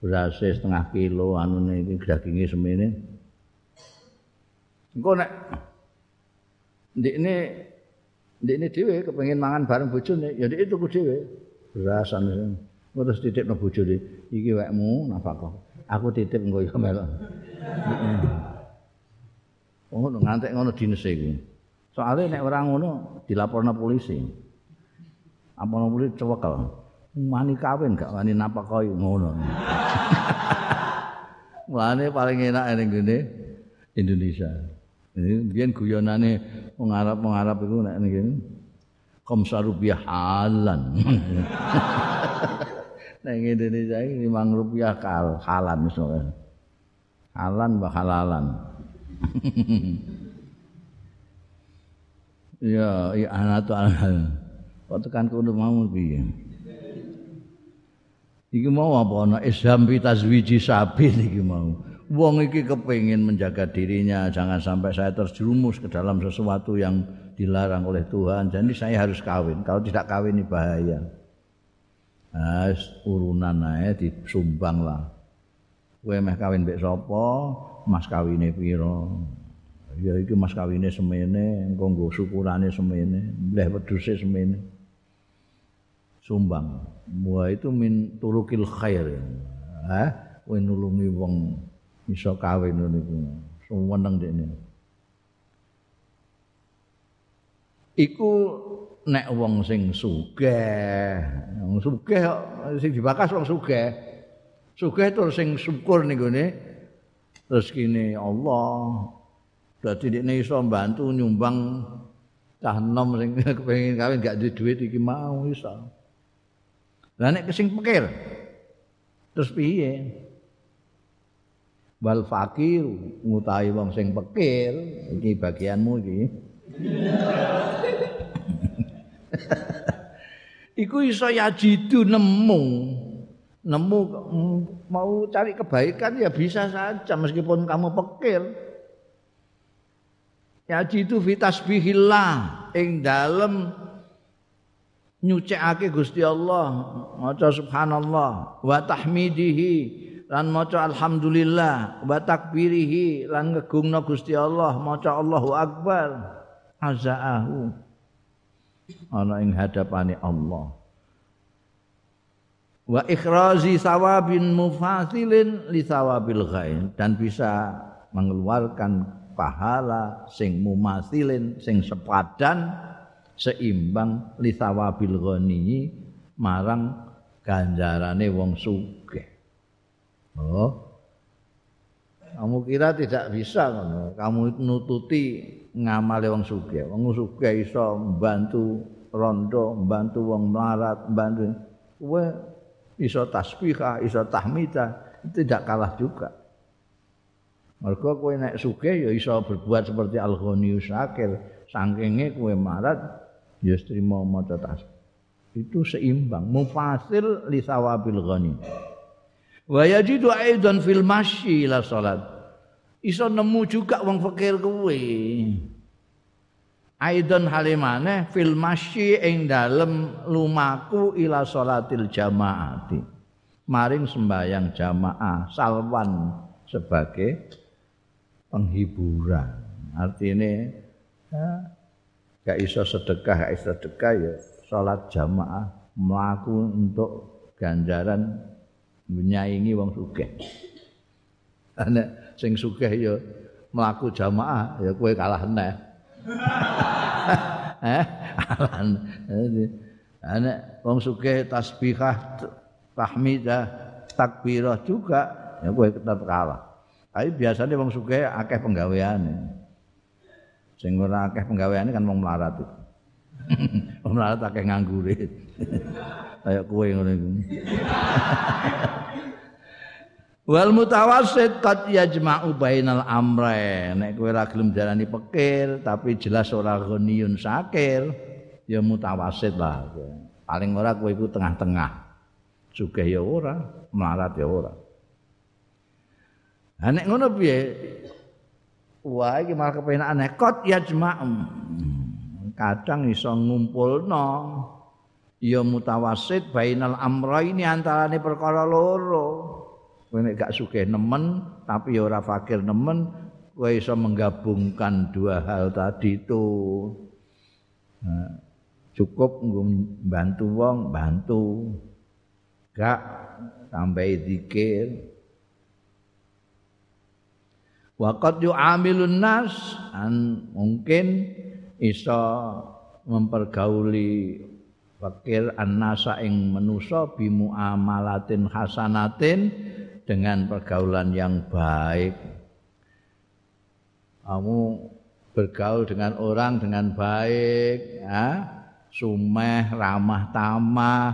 beras setengah kilo anune iki daginge semene engko nek ndekne ndekne dhewe kepengin mangan bareng bojone ya ndek tuku dhewe beras anu terus titipno bojone iki wekmu nafkah aku titip engko ya melok. Oh, ngantek ngono dinese iku. Soale nek ora ngono dilaporno polisi. apa namanya cewekel mani kawin gak wani napa ngono. Mulane paling enak ning ngene Indonesia. Ini biyen guyonane wong Arab wong Arab iku nek ngene komsa rupiah halan nek Indonesia iki 5 rupiah kal halan misalnya halan bah halalan. Ya ya anak tuh kok tekan kono mau piye? Iki mau apa ana? Isham fi tazwiji sabi iki mau. Wong iki kepengin menjaga dirinya jangan sampai saya terjerumus ke dalam sesuatu yang dilarang oleh Tuhan. Jadi saya harus kawin. Kalau tidak kawin ini bahaya nah, urunan ae disumbang lah kowe meh kawin mbek sapa mas kawine pira ya iki mas kawine semene engko nggo syukurane semene mleh wedhuse semene sumbang. Wa itu min turukil khair. Ha? Kowe nulungi wong iso kawin niku. Suweneng dekne. Iku nek wong sing sugih, wong sugih sing dibakas wong sugih. Sugih terus sing syukur niku ne. Terus kene Allah dadi dekne iso bantu nyumbang cah enom sing kepengin kawin gak duwe duit iki mau iso. Lah nek kesing pikir. Terus piye? Wal fakir ngutahi wong sing pikir, iki bagianmu iki. Iku iso yajidu nemu. Nemu mau cari kebaikan ya bisa saja meskipun kamu pikir. Yajidu fitasbihillah ing dalem nyucikake Gusti Allah maca subhanallah wa tahmidihi lan maca alhamdulillah wa takbirihi lan ngegungna Gusti Allah maca Allahu akbar azaahu. Ana ing hadapane Allah. Wa ikhrazi sawabin mufasilin li sawabil ghain. Dan bisa mengeluarkan pahala sing mumasilin sing sepadan seimbang li sawabil ghani marang ganjarane wong sugih. Oh. Kamu kira tidak bisa kamu nututi ngamale wong sugih wong sugih iso membantu rondo membantu wong melarat membantu kowe iso tasbihah, iso tahmidah, tidak kalah juga. Mergo kowe nek sugih ya iso berbuat seperti Al-Ghani Syakir, sangkinge kowe marat ya trimo maca tasbih. Itu seimbang, mufasil li sawabil ghani. Wa yajidu aidan fil masyi ila salat. Iso nemu juga wong fakir kowe. Aidon halimane fil masyi ing dalem lumaku ila salatil jamaati. Maring sembayang jamaah salwan sebagai penghiburan. Artinya ya, gak iso sedekah, gak iso sedekah ya salat jamaah melaku untuk ganjaran menyaingi wong sugih. Ana sing sugih ya melaku jamaah ya kowe kalah neh. eh alan ana wong sugih tasbihah tahmidah takbirah juga ya kowe tetep kalah. Tapi biasanya wong sugih akeh penggaweane. Sing ora akeh penggaweane kan wong melarat itu. Wong melarat akeh nganggure kaya kowe ngono iku Wal mutawassit qad yajma'u bainal amrayn. Nek kowe ora gelem darani pikir tapi jelas ora ghaniyun sakir, ya mutawassit lah. Paling ora kowe iku tengah-tengah. Sugih ya ora, melarat ya ora. Lah nek ngono piye? Wah iki malah kepenak aneh. Qad yajma'u. Kadang iso ngumpulno ya mutawassit bainal amrayn antarane perkara loro. Kowe gak sugih nemen tapi ora fakir nemen kowe iso menggabungkan dua hal tadi itu. Nah, cukup bantu wong bantu. Gak sampai zikir. Waqad yu'amilun nas an mungkin iso mempergauli fakir annasa ing manusa bimuamalatin hasanatin dengan pergaulan yang baik. Kamu bergaul dengan orang dengan baik, ya. sumeh, ramah tamah,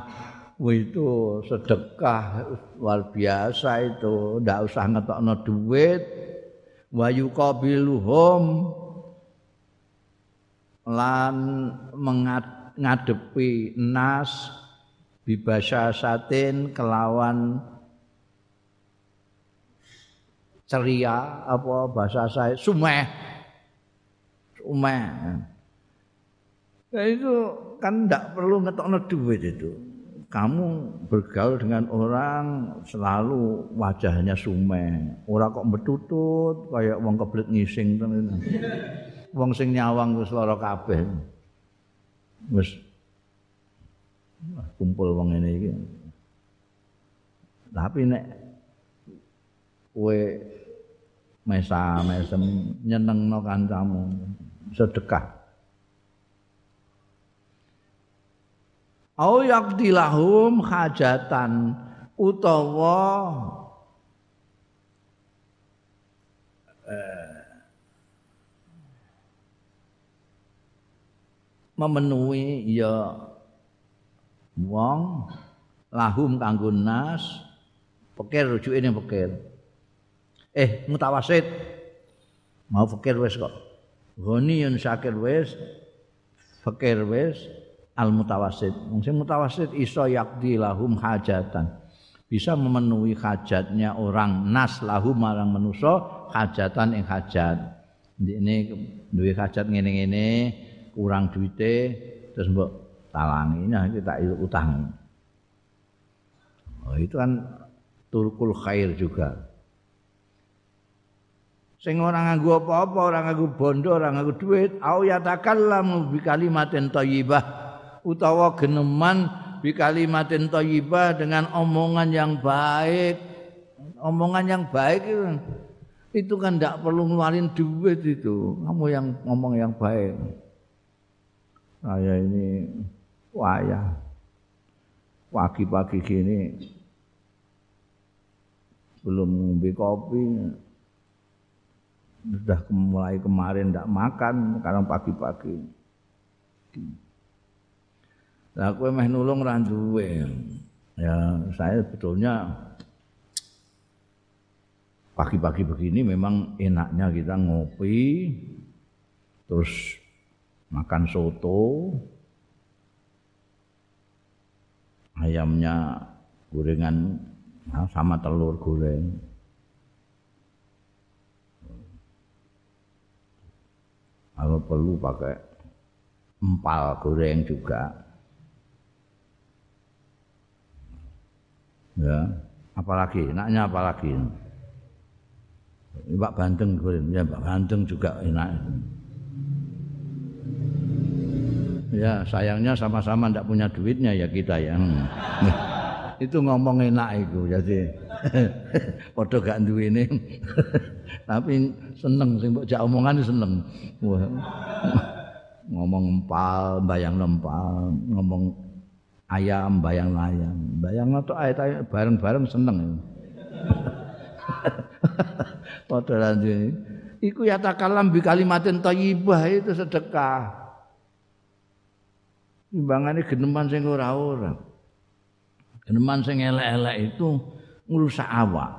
itu sedekah luar biasa itu, ndak usah ngetokno duit. Wa yuqabiluhum lan mengadepi nas bibasyasatin kelawan ceria apa bahasa saya sumeh. Sumeh. Nah, itu kan tidak perlu ngetokno duit itu. Kamu bergaul dengan orang selalu wajahnya sumeh. Ora kok betutut kayak wong kebelet ngising wong sing nyawang wis lara kabeh. Wis. Kumpul wong ini tapi nek kowe mesa mesem nyenengno kancamu. Sedekah. Au yaqdilahum hajatan utawa eh, memenuhi ya wong lahum kanggo nas pikir rujuke ning pikir eh mutawasid mau fakir wis kok. Ghaniyun syakir wis fakir wis al mutawasid wong sing mutawasid iso yakdi lahum hajatan. Bisa memenuhi hajatnya orang nas lahum marang manusa hajatan ing hajat. Ini duwe hajat ngene-ngene kurang duite terus mbok talangi. Nah kita utang. Oh, itu kan turkul khair juga sing ora nganggo apa-apa, ora nganggo bondo, ora nganggo dhuwit, au yatakallamu bi kalimatin thayyibah utawa geneman bi kalimatin thayyibah dengan omongan yang baik. Omongan yang baik itu itu kan tidak perlu ngeluarin duit itu. Kamu yang ngomong yang baik. Saya ini wayah. Pagi-pagi gini belum ngombe kopi sudah mulai kemarin tidak makan sekarang pagi-pagi. Lah kowe meh nulung ra ya saya sebetulnya pagi-pagi begini memang enaknya kita ngopi terus makan soto ayamnya gorengan sama telur goreng kalau perlu pakai empal goreng juga. Ya apalagi enaknya apalagi. Mbak Bandeng goreng ya Mbak Bandeng juga enak. Ya sayangnya sama-sama tidak punya duitnya ya kita ya. Hmm. Itu ngomong enak itu jadi. Padha gak duwene tapi seneng sing mbok jak omongan seneng. Ngomong empal bayang empal. Ngomong ayam bayang ayam. Bayang atau ayat bareng-bareng seneng padha lanjut iku ya takalam bi kalimatin thayyibah itu sedekah. Timbangane geneman sing ora-ora geneman sing elek-elek itu ngrusak awak.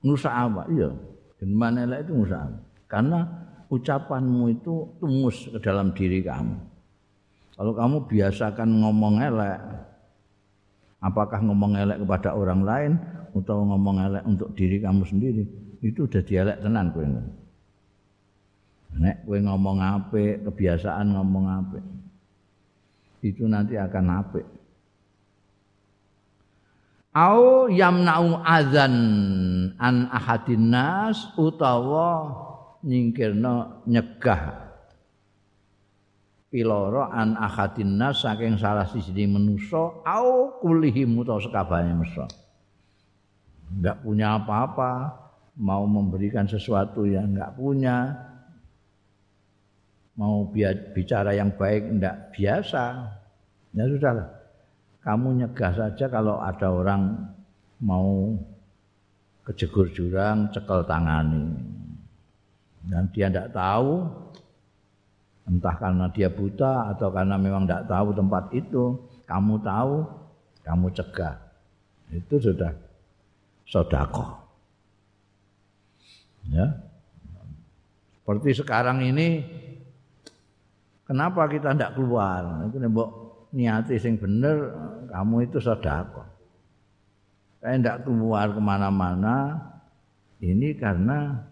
Ngrusak awak, iya. Geneman elek itu ngrusak awak. Karena ucapanmu itu tumus ke dalam diri kamu. Kalau kamu biasakan ngomong elek, apakah ngomong elek kepada orang lain atau ngomong elek untuk diri kamu sendiri, itu udah dialek tenan kowe. Nek kowe ngomong apik, kebiasaan ngomong apik. Itu nanti akan apik. Au yamna'u adzan an ahadin nas utawa nyingkirna nyegah piloro an ahadin nas saking salah siji manusa au kulihim utawa sekabehane manusa. Enggak punya apa-apa mau memberikan sesuatu yang enggak punya mau bicara yang baik enggak biasa. Ya sudahlah kamu nyegah saja kalau ada orang mau kejegur jurang, cekel tangani. Dan dia tidak tahu, entah karena dia buta atau karena memang tidak tahu tempat itu, kamu tahu, kamu cegah. Itu sudah sodako. Ya. Seperti sekarang ini, kenapa kita tidak keluar? Itu nembok niati sing bener kamu itu sedekah. Saya tidak keluar ke mana-mana ini karena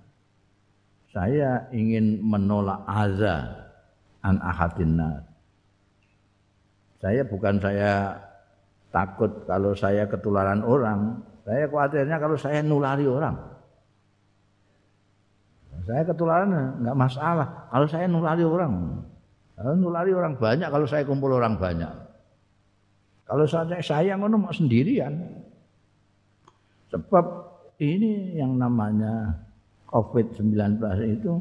saya ingin menolak azza an ahadin Saya bukan saya takut kalau saya ketularan orang, saya khawatirnya kalau saya nulari orang. Saya ketularan enggak masalah. Kalau saya nulari orang, nulari orang banyak kalau saya kumpul orang banyak. Kalau saya saya ngono mau sendirian. Sebab ini yang namanya COVID-19 itu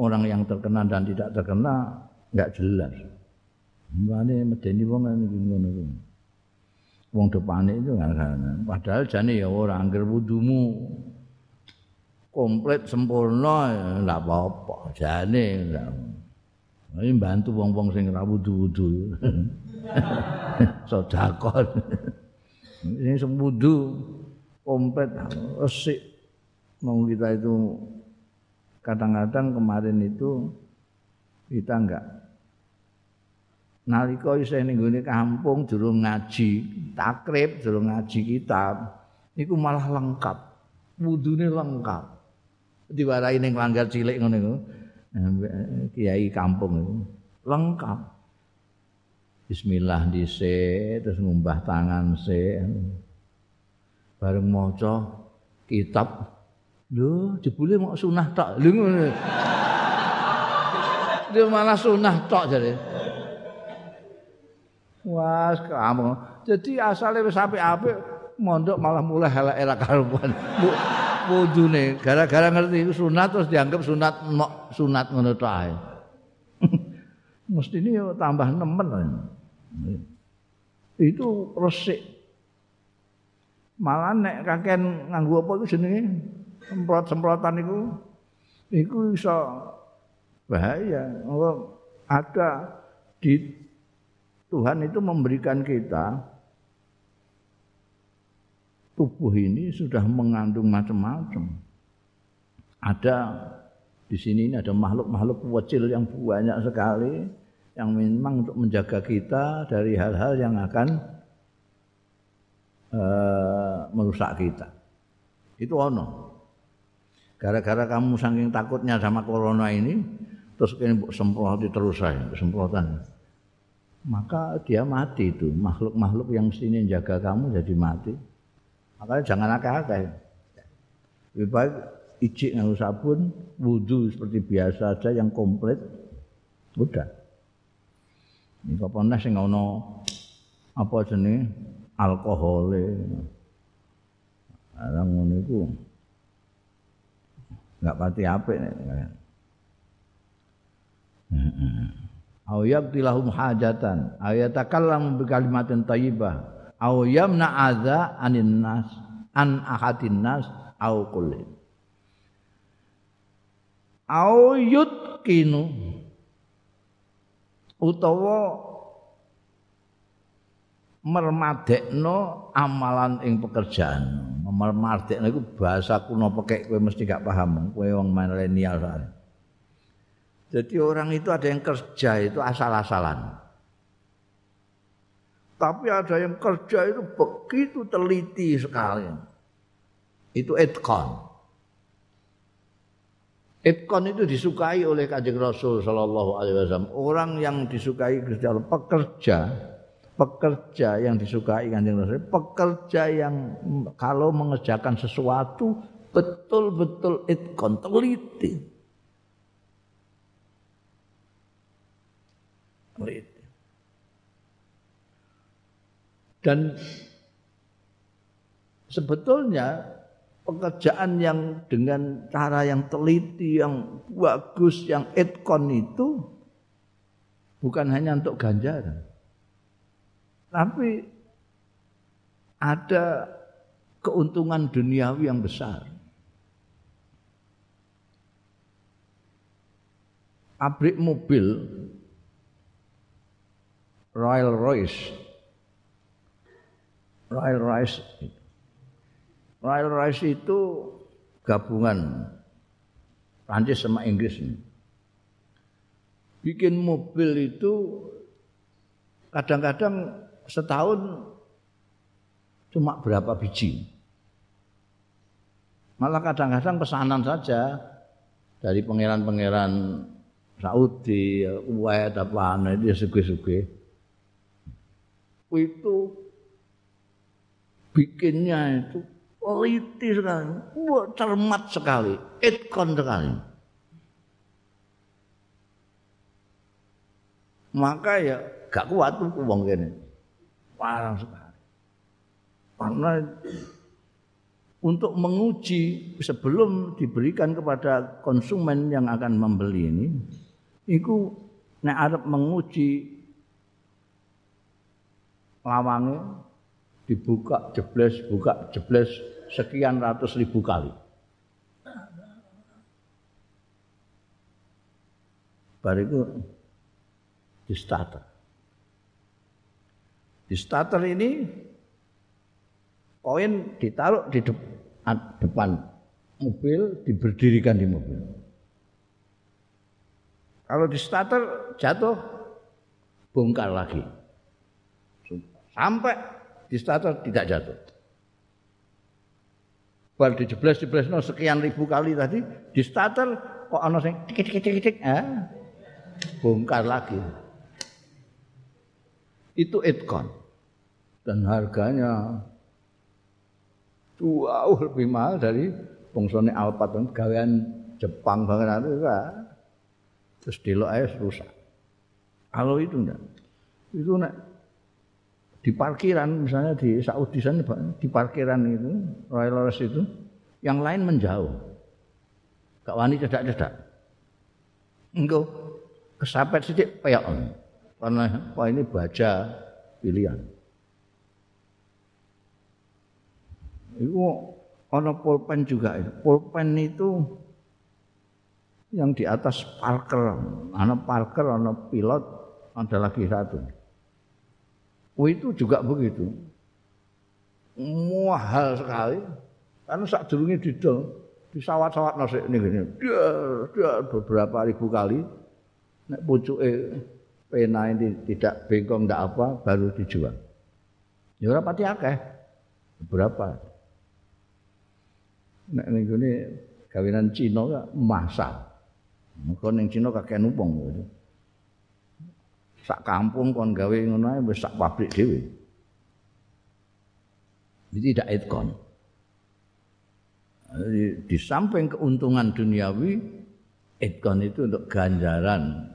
orang yang terkena dan tidak terkena nggak jelas. Mbane medeni wong ngono iku. Wong depane itu kan padahal jane ya ora angger wudumu komplit sempurna ya enggak apa-apa jane enggak Ini bantu wong-wong sing ra wudu-wudu. Sedekah. Ini sembudu kompet resik. Mau kita itu kadang-kadang kemarin itu kita enggak nalika isih ning gone kampung durung ngaji, takrib durung ngaji kitab, iku malah lengkap. Wudune lengkap. Diwarai ning langgar cilik ngono iku. Kiai kampung itu. Lengkap. Bismillah dhisik terus ngumbah tangan sik. Bareng maca kitab. Lho jebule mau sunah tok. Lho ngono. Dia malah sunah tok jare. Wah, kamu. Jadi asalnya wis apik-apik mondok malah mulai elek-elek karuan. Wudune gara-gara ngerti sunat terus dianggap sunat sunat ngono tok ae. Mesti ini tambah nemen. Itu resik. Malah nek kaken nganggo apa itu jenenge semprot-semprotan itu itu bisa bahaya. Ada di Tuhan itu memberikan kita tubuh ini sudah mengandung macam-macam. Ada di sini ini ada makhluk-makhluk kecil yang banyak sekali yang memang untuk menjaga kita dari hal-hal yang akan uh, merusak kita. Itu ono. Gara-gara kamu saking takutnya sama corona ini, terus kini semprot terus saya, semprotan maka dia mati itu makhluk-makhluk yang mestinya jaga kamu jadi mati makanya jangan akal-akal lebih baik ijik nganggo sabun wudhu seperti biasa aja yang komplit udah. Ini kapan sing ngono apa jenis alkohol orang ngono itu nggak pati apik nih au yaqtilahum hajatan. Aw yatakallam bi kalimatin thayyibah aw yamna adza anin nas an ahadin nas au kullin au yutkinu utawa mermadekno amalan ing pekerjaan. Mermadekno iku bahasa kuno pekek kowe mesti gak paham. Kowe wong milenial soalnya jadi orang itu ada yang kerja itu asal-asalan. Tapi ada yang kerja itu begitu teliti sekali. Itu etkon. Etkon itu disukai oleh Kanjeng Rasul Shallallahu Alaihi Wasallam. Orang yang disukai kerja pekerja, pekerja yang disukai Kanjeng Rasul, pekerja yang kalau mengerjakan sesuatu betul-betul etkon teliti. Dan sebetulnya pekerjaan yang dengan cara yang teliti, yang bagus, yang etkon itu bukan hanya untuk ganjaran. Tapi ada keuntungan duniawi yang besar. Pabrik mobil Royal Royce. Royal Royce. Royal Royce itu gabungan Prancis sama Inggris. Bikin mobil itu kadang-kadang setahun cuma berapa biji. Malah kadang-kadang pesanan saja dari pangeran-pangeran Saudi, Kuwait apa itu ya suge-suge itu bikinnya itu teliti sekali, wah cermat sekali, etkon sekali. Maka ya gak kuat tuh uang gini, parah sekali. Karena untuk menguji sebelum diberikan kepada konsumen yang akan membeli ini, itu nek arep menguji lawange dibuka jebles buka jebles sekian ratus ribu kali. Bariku di starter. Di starter ini koin ditaruh di depan mobil, diberdirikan di mobil. Kalau di starter jatuh, bongkar lagi sampai di starter tidak jatuh. Baru dijebles-jebles no, sekian ribu kali tadi di starter kok ana sing tik tik tik tik eh, bongkar lagi. Itu itkon dan harganya jauh lebih mahal dari bongsone Alphard gawean Jepang banget itu terus delok aja rusak. Kalau itu enggak, itu nek di parkiran misalnya di Saudi sana di parkiran itu Royal Lores itu yang lain menjauh. Gak wani cedak-cedak. Enggak kesapet sedikit peyok karena apa ini baca pilihan. Itu ada pulpen juga itu. Pulpen itu yang di atas Parker. Anak Parker anak pilot ada lagi satu itu juga begitu. Mahal sekali. Karena saat dulunya didol di sawat-sawat nasi ini gini. Dia, dia beberapa ribu kali. Nek pucuke pena ini tidak bengkong tidak apa baru dijual. Ya ora akeh. Berapa? Nek gone gawenan Cina masak. Mengko ning Cina kakek numpang gitu. Sak kampung kon gawe ngono ae wis sak pabrik dhewe. Jadi tidak etkon. Di, samping keuntungan duniawi, etkon itu untuk ganjaran.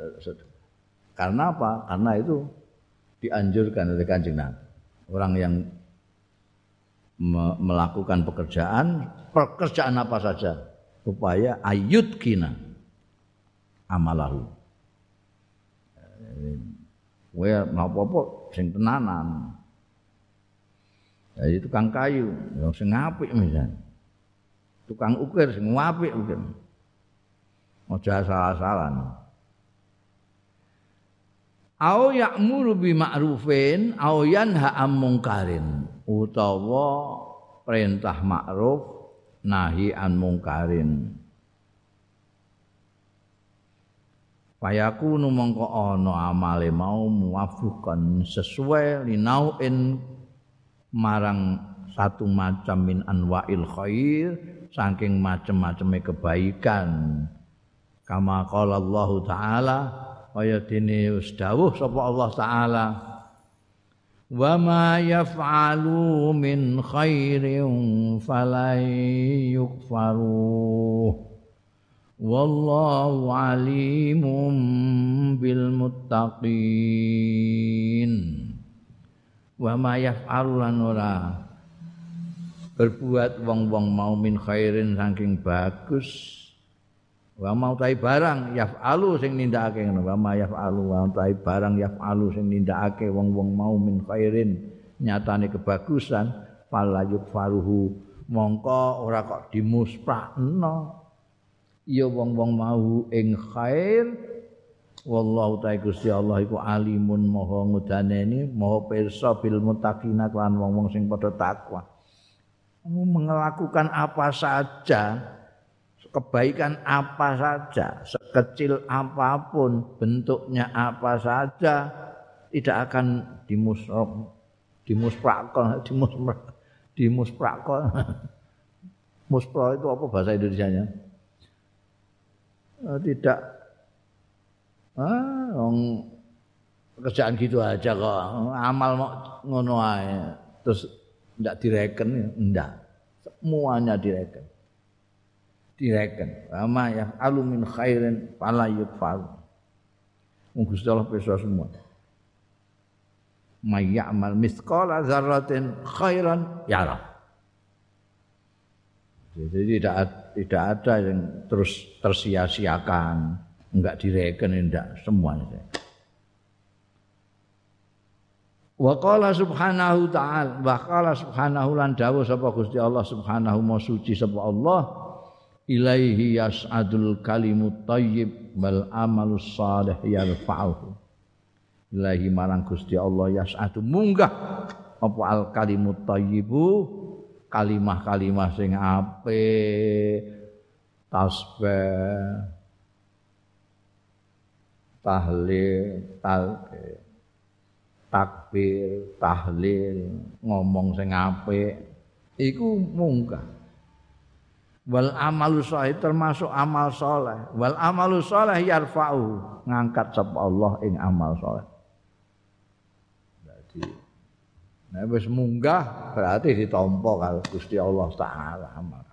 Karena apa? Karena itu dianjurkan oleh kanjeng Nabi. Orang yang me melakukan pekerjaan, pekerjaan apa saja, upaya ayut kina amalahu. Kowe napa-apa sing tenanan. Jadi tukang kayu, yang sing apik misalnya. Tukang ukir sing apik mungkin. Aja salah-salah. Au ya'muru bi ma'rufin au yanha 'am mungkarin utawa perintah ma'ruf nahi an mungkarin. Fayakunu mongko ana amale mau muwafiqan sesuai linauin marang satu macam min anwa'il khair saking macam-macame kebaikan. Kama qala Allah taala kaya dene wis dawuh sapa Allah taala wa ma yaf'alu min khairin falay yukfaruh wallahu alimun bil muttaqin wa ma yaf'alulan ora berbuat wong-wong mau min khairin saking bagus. Wa mau tai barang yaf'alu sing nindakake ngono. Wa ma yaf'alu wa tai barang yaf'alu sing nindakake wong-wong mau min khairin nyatane kebagusan fala yukfaruhu mongko ora kok dimusprakno ya wong-wong mau ing khair. Wallahu ta'ala Gusti Allah iku alimun maha ngudaneni maha pirsa bil muttaqina lan wong-wong sing padha takwa. Kamu melakukan apa saja kebaikan apa saja sekecil apa pun bentuknya apa saja tidak akan dimusrok dimusprakon dimusprak dimusprakon muspro itu apa bahasa Indonesianya? Eh, tidak. Ah wong kerjaan gitu aja kok. Amal mau ngono ae. Terus ndak direken ndak. Semuanya direken. Direken. Ama ya alumin khairin fala yukfar Gusti Allah bisa semua. May ya'mal mithqala dzarratin khairan yara jadi tidak tidak ada yang terus tersia-siakan, enggak direken enggak semuanya. Wa qala subhanahu ta'ala wa qala subhanahu lan dawuh sapa Gusti Allah subhanahu ma suci sapa Allah ilaihi yas'adul kalimut thayyib wal amalus salih yarfa'uhu. Ilaihi marang Gusti Allah yas'adu munggah apa al kalimut thayyibu kalimah-kalimah sing apik tasbih tahlil talbih takbir tahlil ngomong sing apik. Iku munggah. Wal amalu sholih termasuk amal soleh wal amalu soleh yarfa'u ngangkat sapa Allah ing amal soleh jadi Nah, wis munggah berarti ditampa karo Gusti Allah taala amal.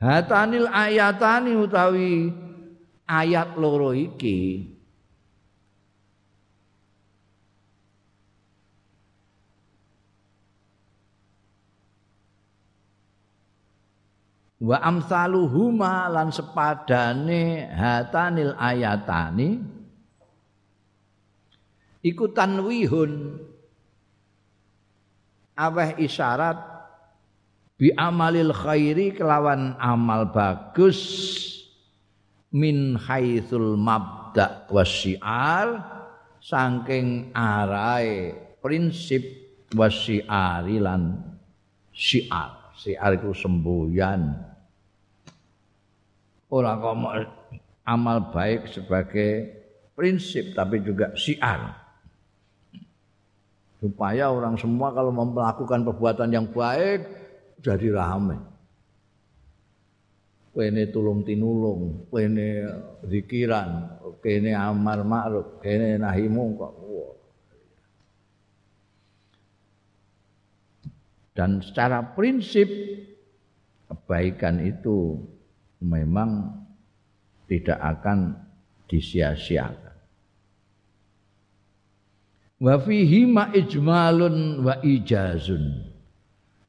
Hatanil ayatani utawi ayat loro iki wa amsaluhuma lan sepadane hatanil ayatani iku tanwihun aweh isyarat bi amalil khairi kelawan amal bagus min haitsul mabda wasyiar saking arai prinsip wasyiari lan syiar. Syiar itu semboyan. Ora kok amal baik sebagai prinsip tapi juga syiar supaya orang semua kalau melakukan perbuatan yang baik jadi ramai kene tulung tinulung kene zikiran kene amar ma'ruf kene nahi mungkar. Dan secara prinsip kebaikan itu memang tidak akan disia-siakan. Wa fihi ma ijmalun wa ijazun.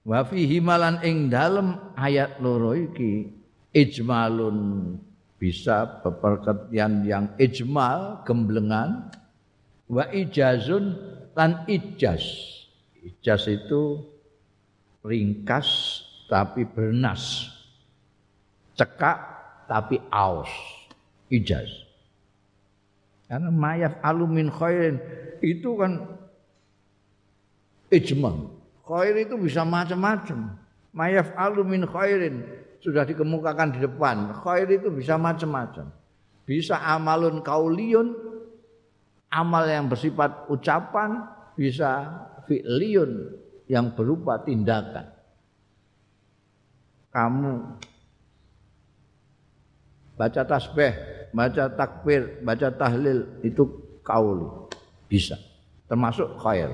Wa fihi malan ing dalem ayat loro iki ijmalun bisa peperketian yang ijmal gemblengan. Wa ijazun lan ijaz. Ijaz itu ringkas tapi bernas. Cekak tapi aus. Ijaz. Karena mayaf alumin khairin itu kan ijma. Khair itu bisa macam-macam. Mayaf alumin khairin. Sudah dikemukakan di depan. Khair itu bisa macam-macam. Bisa amalun kauliun amal yang bersifat ucapan. Bisa fi'liyun yang berupa tindakan. Kamu baca tasbih, baca takbir, baca tahlil itu kaul bisa termasuk khair.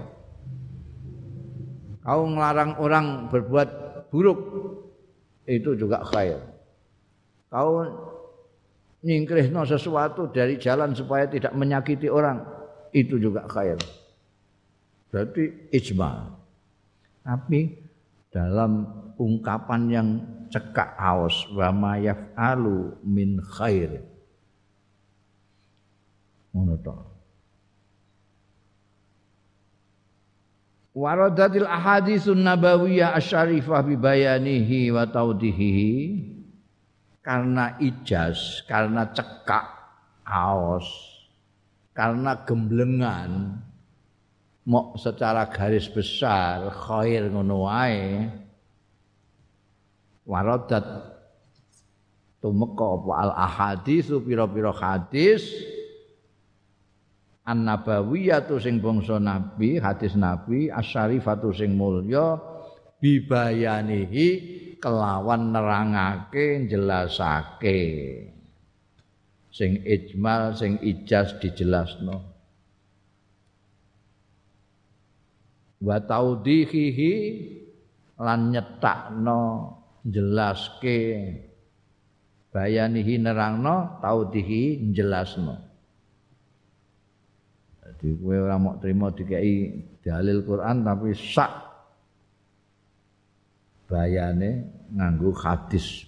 Kau melarang orang berbuat buruk itu juga khair. Kau nyingkrihno sesuatu dari jalan supaya tidak menyakiti orang itu juga khair. Berarti ijma. Tapi dalam ungkapan yang cekak aus wa ma yaf'alu min khair ngono to waradatil ahaditsun nabawiyah asyarifah bi bayanihi wa taudihi karena ijaz karena cekak aus karena gemblengan mau secara garis besar khair ngono wae waradat tumeka apa al ahaditsu pira-pira hadis an nabawiyatu sing bangsa nabi hadis nabi asyarifatu sing mulya bibayanihi kelawan nerangake jelasake sing ijmal sing ijaz dijelasno. Wa taudihihi lan nyetakno jelaske bayanihi nerangno taudihi jelasno jadi kowe terima dikai dalil Quran tapi sak bayane nganggo hadis.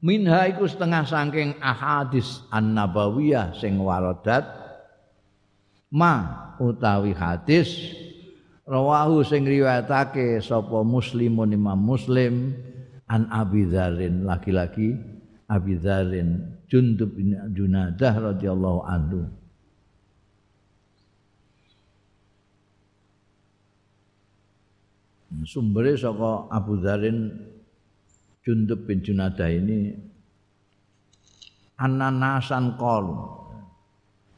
Minha iku setengah saking ahadis an-nabawiyah sing waradat ma utawi hadis rawahu sing riwayatake sapa muslimun imam muslim an abi dzarin laki-laki abi dzarin jundub bin junadah radhiyallahu anhu sumbernya saka Abu Dzarin Jundub bin Junadah ini ananasan qalu.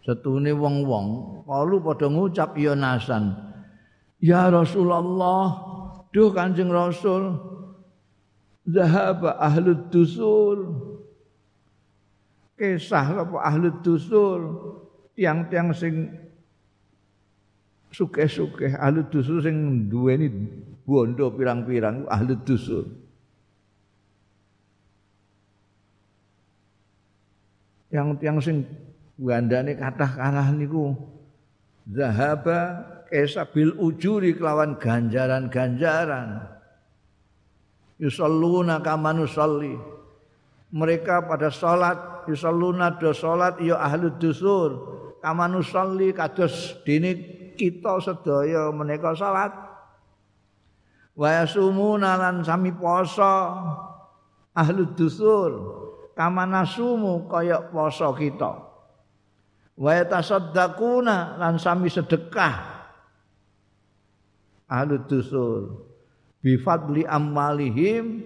Setune wong-wong qalu padha ngucap ya nasan. Ya Rasulullah, duh Kanjeng Rasul, zahaba ahlud dusul. Kisah apa ahlud dusul, tiang-tiang sing suke-suke ahlud dusul sing duweni bondo pirang-pirang ahlud dusul. Yang tiang sing gandane kathah kalah niku zahaba esa bil ujuri kelawan ganjaran-ganjaran. Yusalluna kama nusalli. Mereka pada salat yusalluna do salat ya ahli dusur. Kama nusalli kados dene kita sedaya menika salat. Wa yasumuna lan sami poso ahli dusur kama nasumu kaya poso kita. Wa yatasaddaquna lan sami sedekah ahli dusur bifadli amwalihim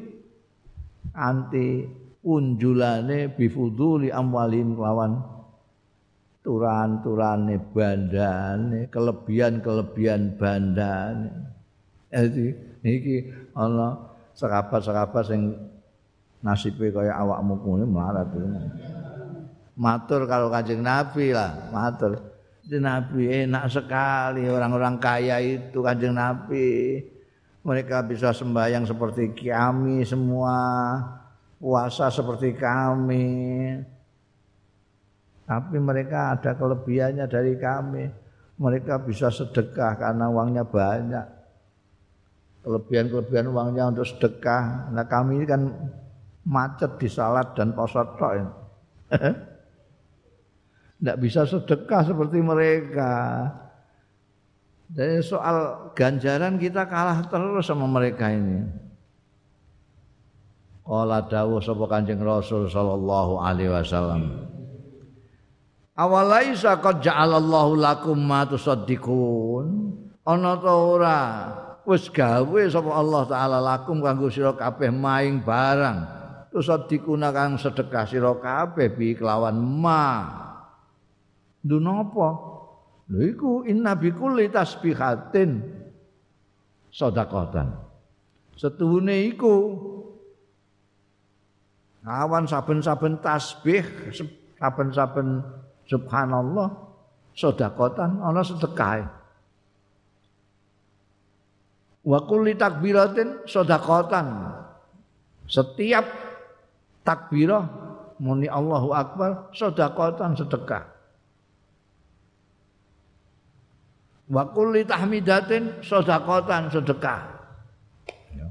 anti unjulane bifuduli amwalihim lawan turan-turane bandane kelebihan-kelebihan bandane. Jadi iki ana serapat-serapat sing nasibe kaya awakmu kuwi melarat. Matur kalau kanjeng Nabi lah matur. Nabi enak sekali orang-orang kaya itu kanjeng Nabi. Mereka bisa sembahyang seperti kami semua, puasa seperti kami. Tapi mereka ada kelebihannya dari kami. Mereka bisa sedekah karena uangnya banyak. Kelebihan-kelebihan uangnya untuk sedekah. Nah kami ini kan macet di salat dan posot Tidak bisa sedekah seperti mereka. Dari soal ganjaran kita kalah terus sama mereka ini. Qala dawuh sapa Kanjeng Rasul sallallahu alaihi wasallam. Awalaisa qad ja'alallahu lakum ma tusaddiqun. Ana ta ora wis gawe sapa Allah taala lakum kanggo sira kabeh maing barang. Tusaddiquna kang sedekah sira kabeh bi kelawan ma. Lho napa? Lho iku inna bi kulli tasbihatin sedekatan. Setuhune iku awan saben-saben tasbih, saben-saben subhanallah sedekatan ana sedekah. Wa kulli takbiratin sedekatan. Setiap takbirah muni Allahu Akbar sedekatan sedekah. wa kulli tahmidatin sedekatan sedekah ya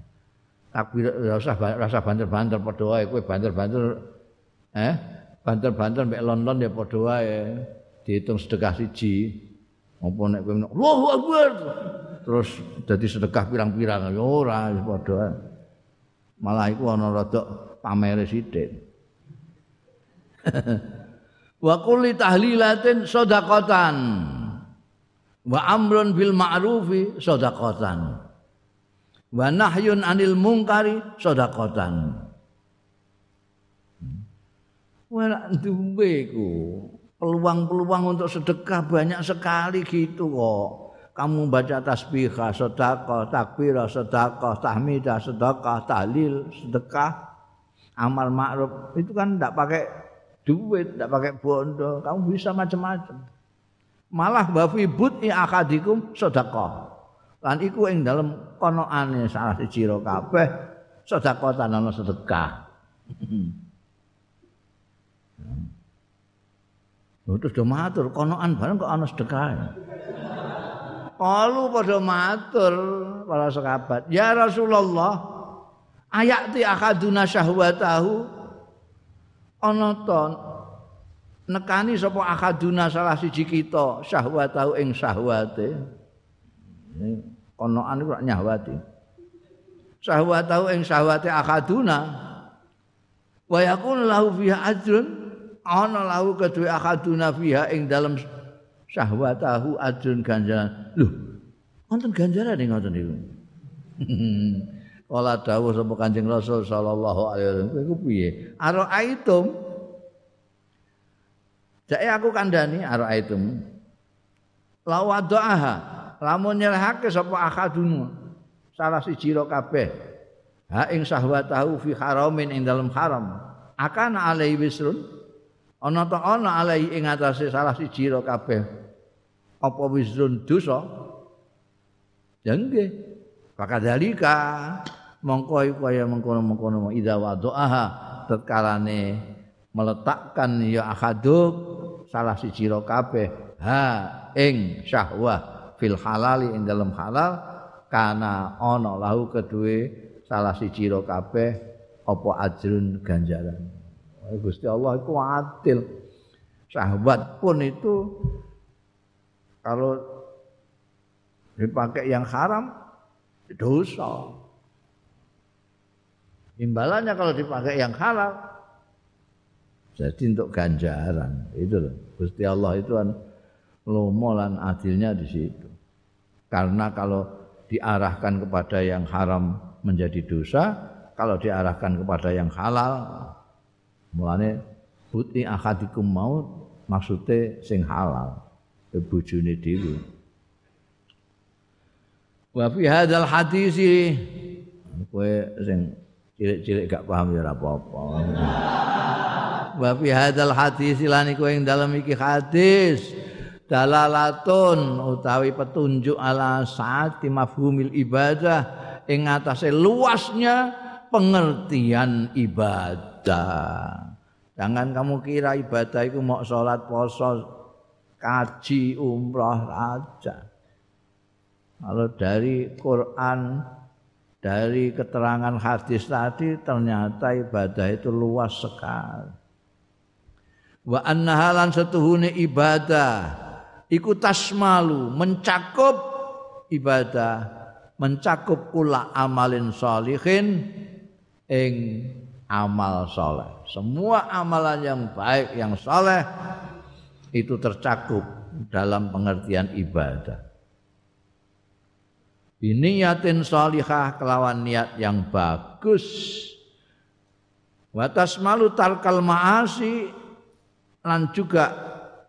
takbir rasa rasa banter-banter padha wae kowe banter-banter eh banter-banter mek London ya padha wae. Dihitung sedekah siji. Apa nek kowe Allahu Akbar. Terus dadi sedekah pirang-pirang. Ya ora padha wae. Malah iku ana rada pamere sithik. Wa kulli tahlilatin sedekatan wa amrun bil ma'rufi sedekatan wa nahyun anil mungkari sedekatan Wala duwe ku peluang-peluang untuk sedekah banyak sekali gitu kok. Kamu baca tasbihah, sedekah, takbirah, sedekah, tahmidah, sedekah, tahlil, sedekah, amal ma'ruf itu kan tidak pakai duit, tidak pakai bondo, kamu bisa macam-macam. malah wa fi buti akadikum sedekah lan iku ing dalem konoane salah siji ro kabeh sedekah tanana sedekah Lho terus do matur konoan bareng kok ana sedekah. Kalu pada matur para sahabat. Ya Rasulullah ayati akaduna syahwatahu. Ana to nekani sapa akaduna salah siji kita syahwatahu ing syahwate. Konoan iku nyahwati. Syahwatahu ing syahwate akaduna wa yakun lahu fiha ajrun ana lahu kedue akaduna fiha ing dalem syahwatahu ajrun ganjaran. Lho wonten ganjaran ing ngoten niku? Kala dawuh sapa Kanjeng Rasul sallallahu alaihi wasallam iku piye? Ara aitum. Jake aku kandhani araaitum. La wadaaha lamun nyerahake sapa akadunu salah siji ro kabeh. Ha ing sahwatahu fi haramin ing dalam haram. Akan alai wisrun ana ta ana alai ing atase salah siji ro kabeh. Apa wisrun dosa? Ya nggih. Pakadalika mongko kaya mengkono-mengkono ida wadaaha tetkalane meletakkan ya akaduk salah siji ro kabeh. Ha ing syahwah fil halali ing dalam halal kana ana lahu kedue salah siji ro kabeh apa ajrun ganjaran. Gusti Allah itu adil. Sahabat pun itu kalau dipakai yang haram dosa. Imbalannya kalau dipakai yang halal jadi untuk ganjaran itu loh. Gusti Allah itu kan lomo lan adilnya di situ. Karena kalau diarahkan kepada yang haram menjadi dosa, kalau diarahkan kepada yang halal mulane buti akadikum maut maksudnya sing halal bojone dhewe. Wa fi hadzal hadis kowe sing cilik-cilik gak paham ya apa-apa. Wa fi hadzal hadis lan iku ing dalem iki hadis. Dalalatun utawi petunjuk ala saati mafhumil ibadah ing atase luasnya pengertian ibadah jangan kamu kira ibadah itu mau sholat poso kaji umrah aja kalau dari Quran dari keterangan hadis tadi ternyata ibadah itu luas sekali. Wa annahalan setuhune ibadah. Iku tasmalu mencakup ibadah mencakup kula amalin sholihin ing amal soleh semua amalan yang baik yang soleh itu tercakup dalam pengertian ibadah. Biniyatin salihah kelawan niat yang bagus. Watas malu talkal ma'asi lan juga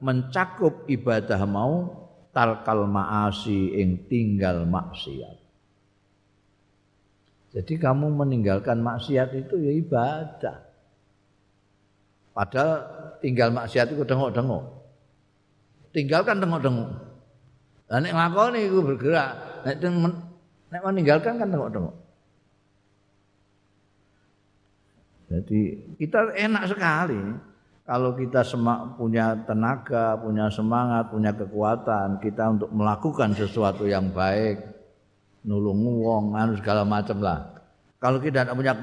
mencakup ibadah mau talkal ma'asi ing tinggal maksiat. Jadi kamu meninggalkan maksiat itu ya ibadah. Padahal tinggal maksiat itu dengok-dengok tinggalkan tengok-tengok. Lah nek nglakoni iku bergerak, nek nek meninggalkan kan tengok-tengok. Jadi kita enak sekali kalau kita semak, punya tenaga, punya semangat, punya kekuatan kita untuk melakukan sesuatu yang baik, nulung wong, anu segala macam lah. Kalau kita tidak punya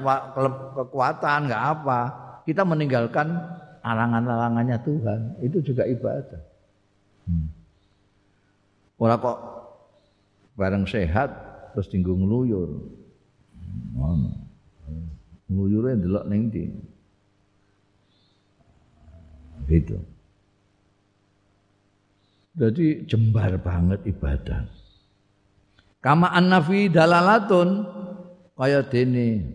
kekuatan, nggak apa, kita meninggalkan arangan-arangannya Tuhan, itu juga ibadah. Hmm. Ora kok bareng sehat terus tinggu ngluyur. Ngono. Ngluyure ndelok. Gitu. Jadi jembar banget ibadah. Kama annafi dalalatun kaya dene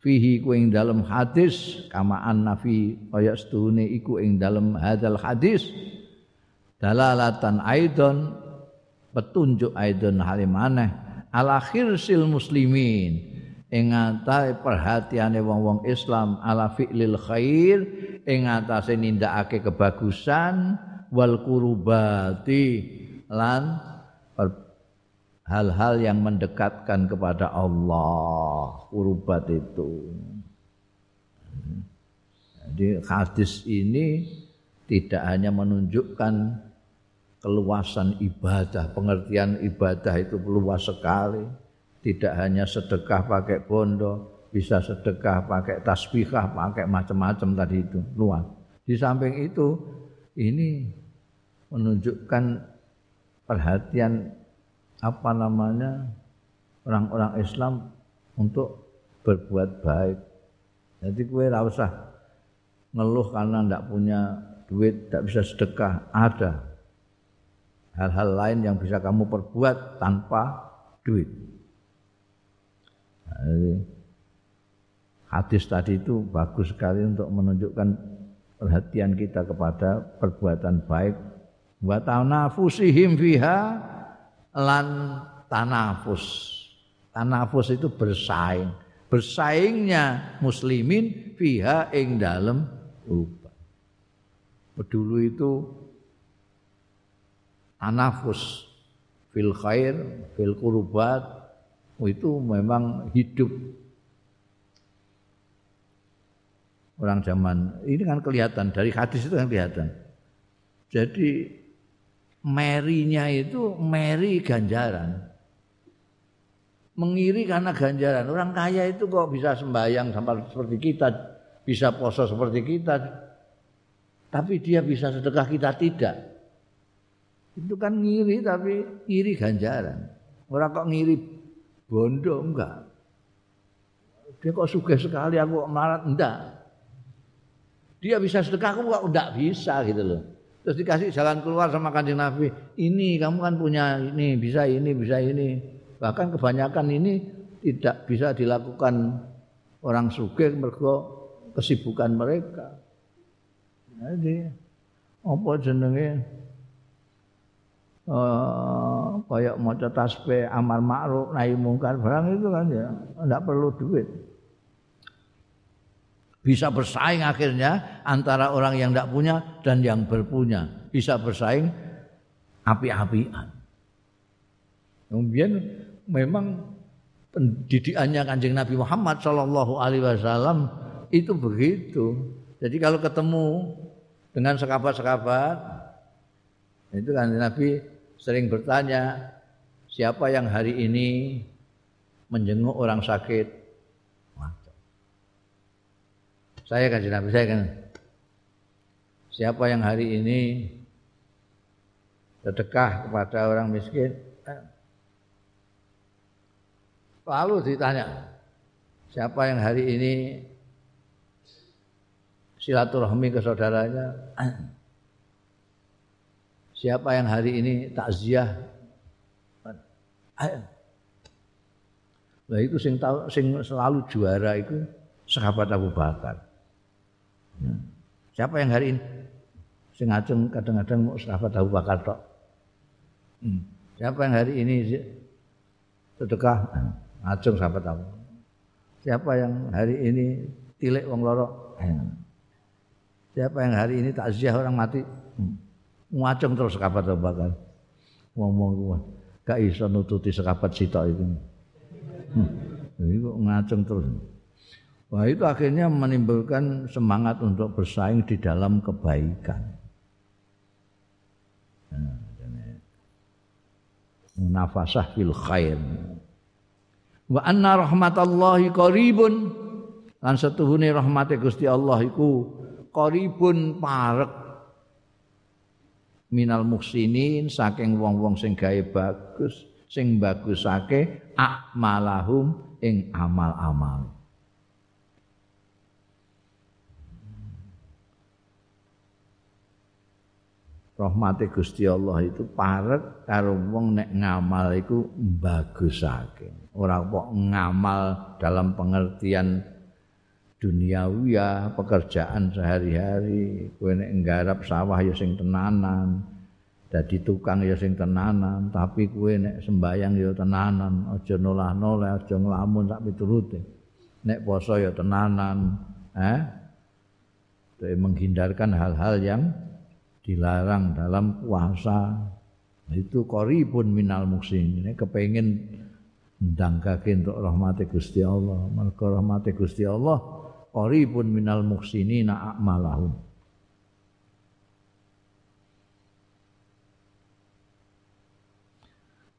fihi ku ing dalem hadis. Kama annafi kaya setune iku ing dalem hadal hadis. Dalalatan aidon petunjuk aidon halimane ala khirsil muslimin ing atahe perhatiane wong-wong Islam ala fi'lil khair ing atase nindakake kebagusan wal kurubati lan hal-hal yang mendekatkan kepada Allah kurubat itu jadi hadis ini tidak hanya menunjukkan keluasan ibadah, pengertian ibadah itu luas sekali. Tidak hanya sedekah pakai bondo, bisa sedekah pakai tasbihah, pakai macam-macam tadi itu, luas. Di samping itu, ini menunjukkan perhatian apa namanya orang-orang Islam untuk berbuat baik. Jadi kue ora usah ngeluh karena ndak punya duit, ndak bisa sedekah, ada hal-hal lain yang bisa kamu perbuat tanpa duit. Jadi, hadis tadi itu bagus sekali untuk menunjukkan perhatian kita kepada perbuatan baik wa tanafusihim fiha lan tanafus. Tanafus itu bersaing. Bersaingnya muslimin fiha ing dalam rupa. Dulu itu anafus fil khair fil kurbat itu memang hidup orang zaman ini kan kelihatan dari hadis itu kan kelihatan jadi merinya itu meri ganjaran mengiri karena ganjaran. Orang kaya itu kok bisa sembahyang sampai seperti kita, bisa poso seperti kita. Tapi dia bisa sedekah kita tidak. Itu kan ngiri tapi ngiri ganjaran. Orang kok ngiri bondo enggak. Dia kok sugih sekali aku melarat enggak. Dia bisa sedekah aku kok enggak bisa gitu loh. Terus dikasih jalan keluar sama kanjeng Nabi. Ini kamu kan punya ini, bisa ini, bisa ini. Bahkan kebanyakan ini tidak bisa dilakukan orang sugih mergo kesibukan mereka. Jadi apa jenenge uh, kayak maca tasbih amal ma'ruf nahi mungkar barang itu kan ya enggak perlu duit. Bisa bersaing akhirnya antara orang yang tidak punya dan yang berpunya. Bisa bersaing api-apian. Kemudian memang pendidikannya kanjeng Nabi Muhammad Shallallahu Alaihi Wasallam itu begitu. Jadi kalau ketemu dengan sekabat-sekabat, itu kan Nabi sering bertanya, siapa yang hari ini menjenguk orang sakit? Saya kan Nabi saya kan. Siapa yang hari ini sedekah kepada orang miskin? Lalu ditanya, siapa yang hari ini silaturahmi ke saudaranya? Siapa yang hari ini takziah? Nah itu sing selalu juara itu sahabat Abu Bakar. Siapa yang hari ini sing ngajeng kadang-kadang mau sahabat Abu Bakar tok. Hmm. Siapa yang hari ini sedekah ngajeng sahabat Abu. Siapa yang hari ini tilik wong loro? Siapa yang hari ini takziah orang mati? Hmm ngacung terus sekabat Abu Bakar. Ngomong kuwi, gak iso nututi sekabat sitok itu. Hmm. Itu ngacung terus. Wah itu akhirnya menimbulkan semangat untuk bersaing di dalam kebaikan. Nah, munafasah fil khair. Wa anna rahmatallahi qaribun lan setuhune rahmate Gusti Allah iku qaribun parek minal muhsinin saking wong-wong sing gawe bagus sing bagusake akmalahum ing amal-amal rahmati Gusti Allah itu parek karo wong nek ngamal iku bagusake ora kok ngamal dalam pengertian duniawi ya pekerjaan sehari-hari. Kowe nek nggarap sawah ya sing tenanan dadi tukang ya sing tenanan tapi kowe nek sembayang ya tenanan aja nolah-nolah aja nglamun sak piturute. Nek poso ya tenanan eh? Menghindarkan hal-hal yang dilarang dalam puasa. Itu koribun minal muksin ini kepengen ndangkake untuk rahmati Gusti Allah. Mergo rahmati Gusti Allah qaribun minal muhsinina a'malahum.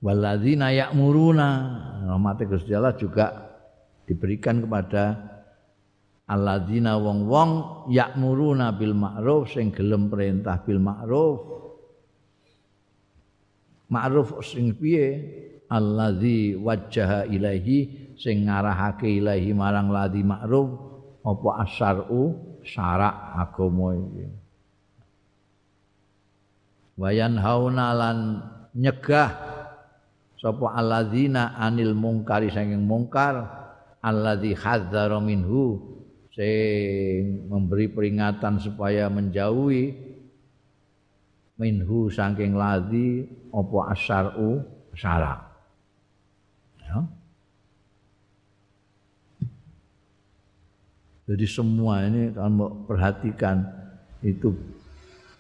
Waladzina ya'muruna. Rahmat Gusti Allah juga diberikan kepada alladzina wong-wong ya'muruna bil ma'ruf sing gelem perintah bil ma'ruf. Ma'ruf sing piye? Alladzi wajjaha ilaihi sing ngarahake ilahi marang ladzi ma'ruf apa asyar'u? Syarak agama iki. Wayan hauna lan nyegah sapa alladzina anil mungkari saking mungkar alladzi hadzara minhu sing memberi peringatan supaya menjauhi minhu saking ladzi apa asyar'u syarak ya. Jadi semua ini kalau perhatikan itu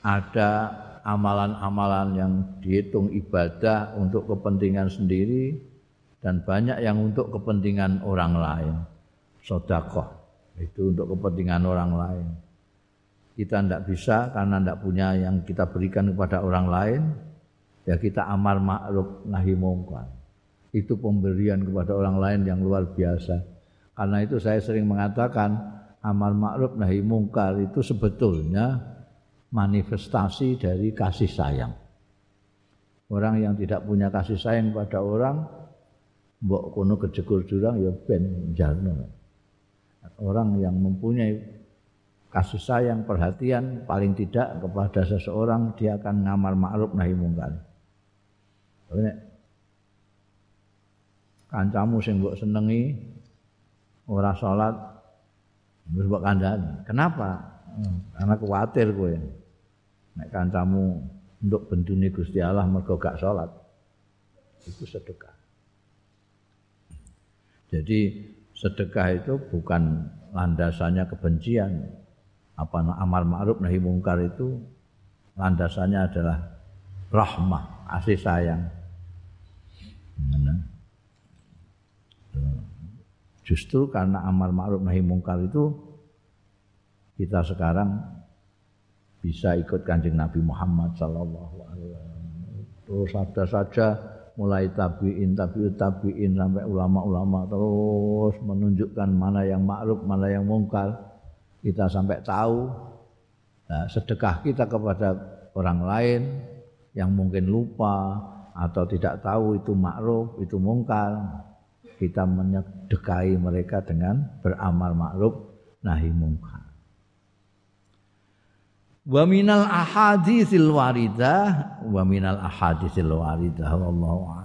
ada amalan-amalan yang dihitung ibadah untuk kepentingan sendiri dan banyak yang untuk kepentingan orang lain. Sodakoh itu untuk kepentingan orang lain. Kita tidak bisa karena tidak punya yang kita berikan kepada orang lain, ya kita amar ma'ruf nahi mungkar. itu pemberian kepada orang lain yang luar biasa. Karena itu saya sering mengatakan amal ma'ruf nahi mungkar itu sebetulnya manifestasi dari kasih sayang. Orang yang tidak punya kasih sayang pada orang mbok kono kejegur jurang ya ben jarno. Orang yang mempunyai kasih sayang, perhatian paling tidak kepada seseorang dia akan ngamal ma'ruf nahi mungkar. Nek kancamu sing mbok senengi ora salat wis mbok kandhani. Kenapa? Karena kuatir kowe. Nek kancamu untuk benduni Gusti Allah mergo gak salat. Itu sedekah. Jadi sedekah itu bukan landasannya kebencian. Apa amal ma'ruf nahi mungkar itu landasannya adalah rahmah, kasih sayang. Justru karena amal ma'ruf nahi mungkar itu kita sekarang bisa ikut kanjeng Nabi Muhammad Sallallahu Alaihi Wasallam. Terus ada saja mulai tabiin, tabiut tabiin sampai ulama-ulama terus menunjukkan mana yang ma'ruf, mana yang mungkar. Kita sampai tahu nah, sedekah kita kepada orang lain yang mungkin lupa atau tidak tahu itu ma'ruf, itu mungkar. Kita menyedekahi mereka dengan beramal ma'ruf nahi mungkar. Wa minal ahaditsil waridah wa minal ahaditsil waridah wallahu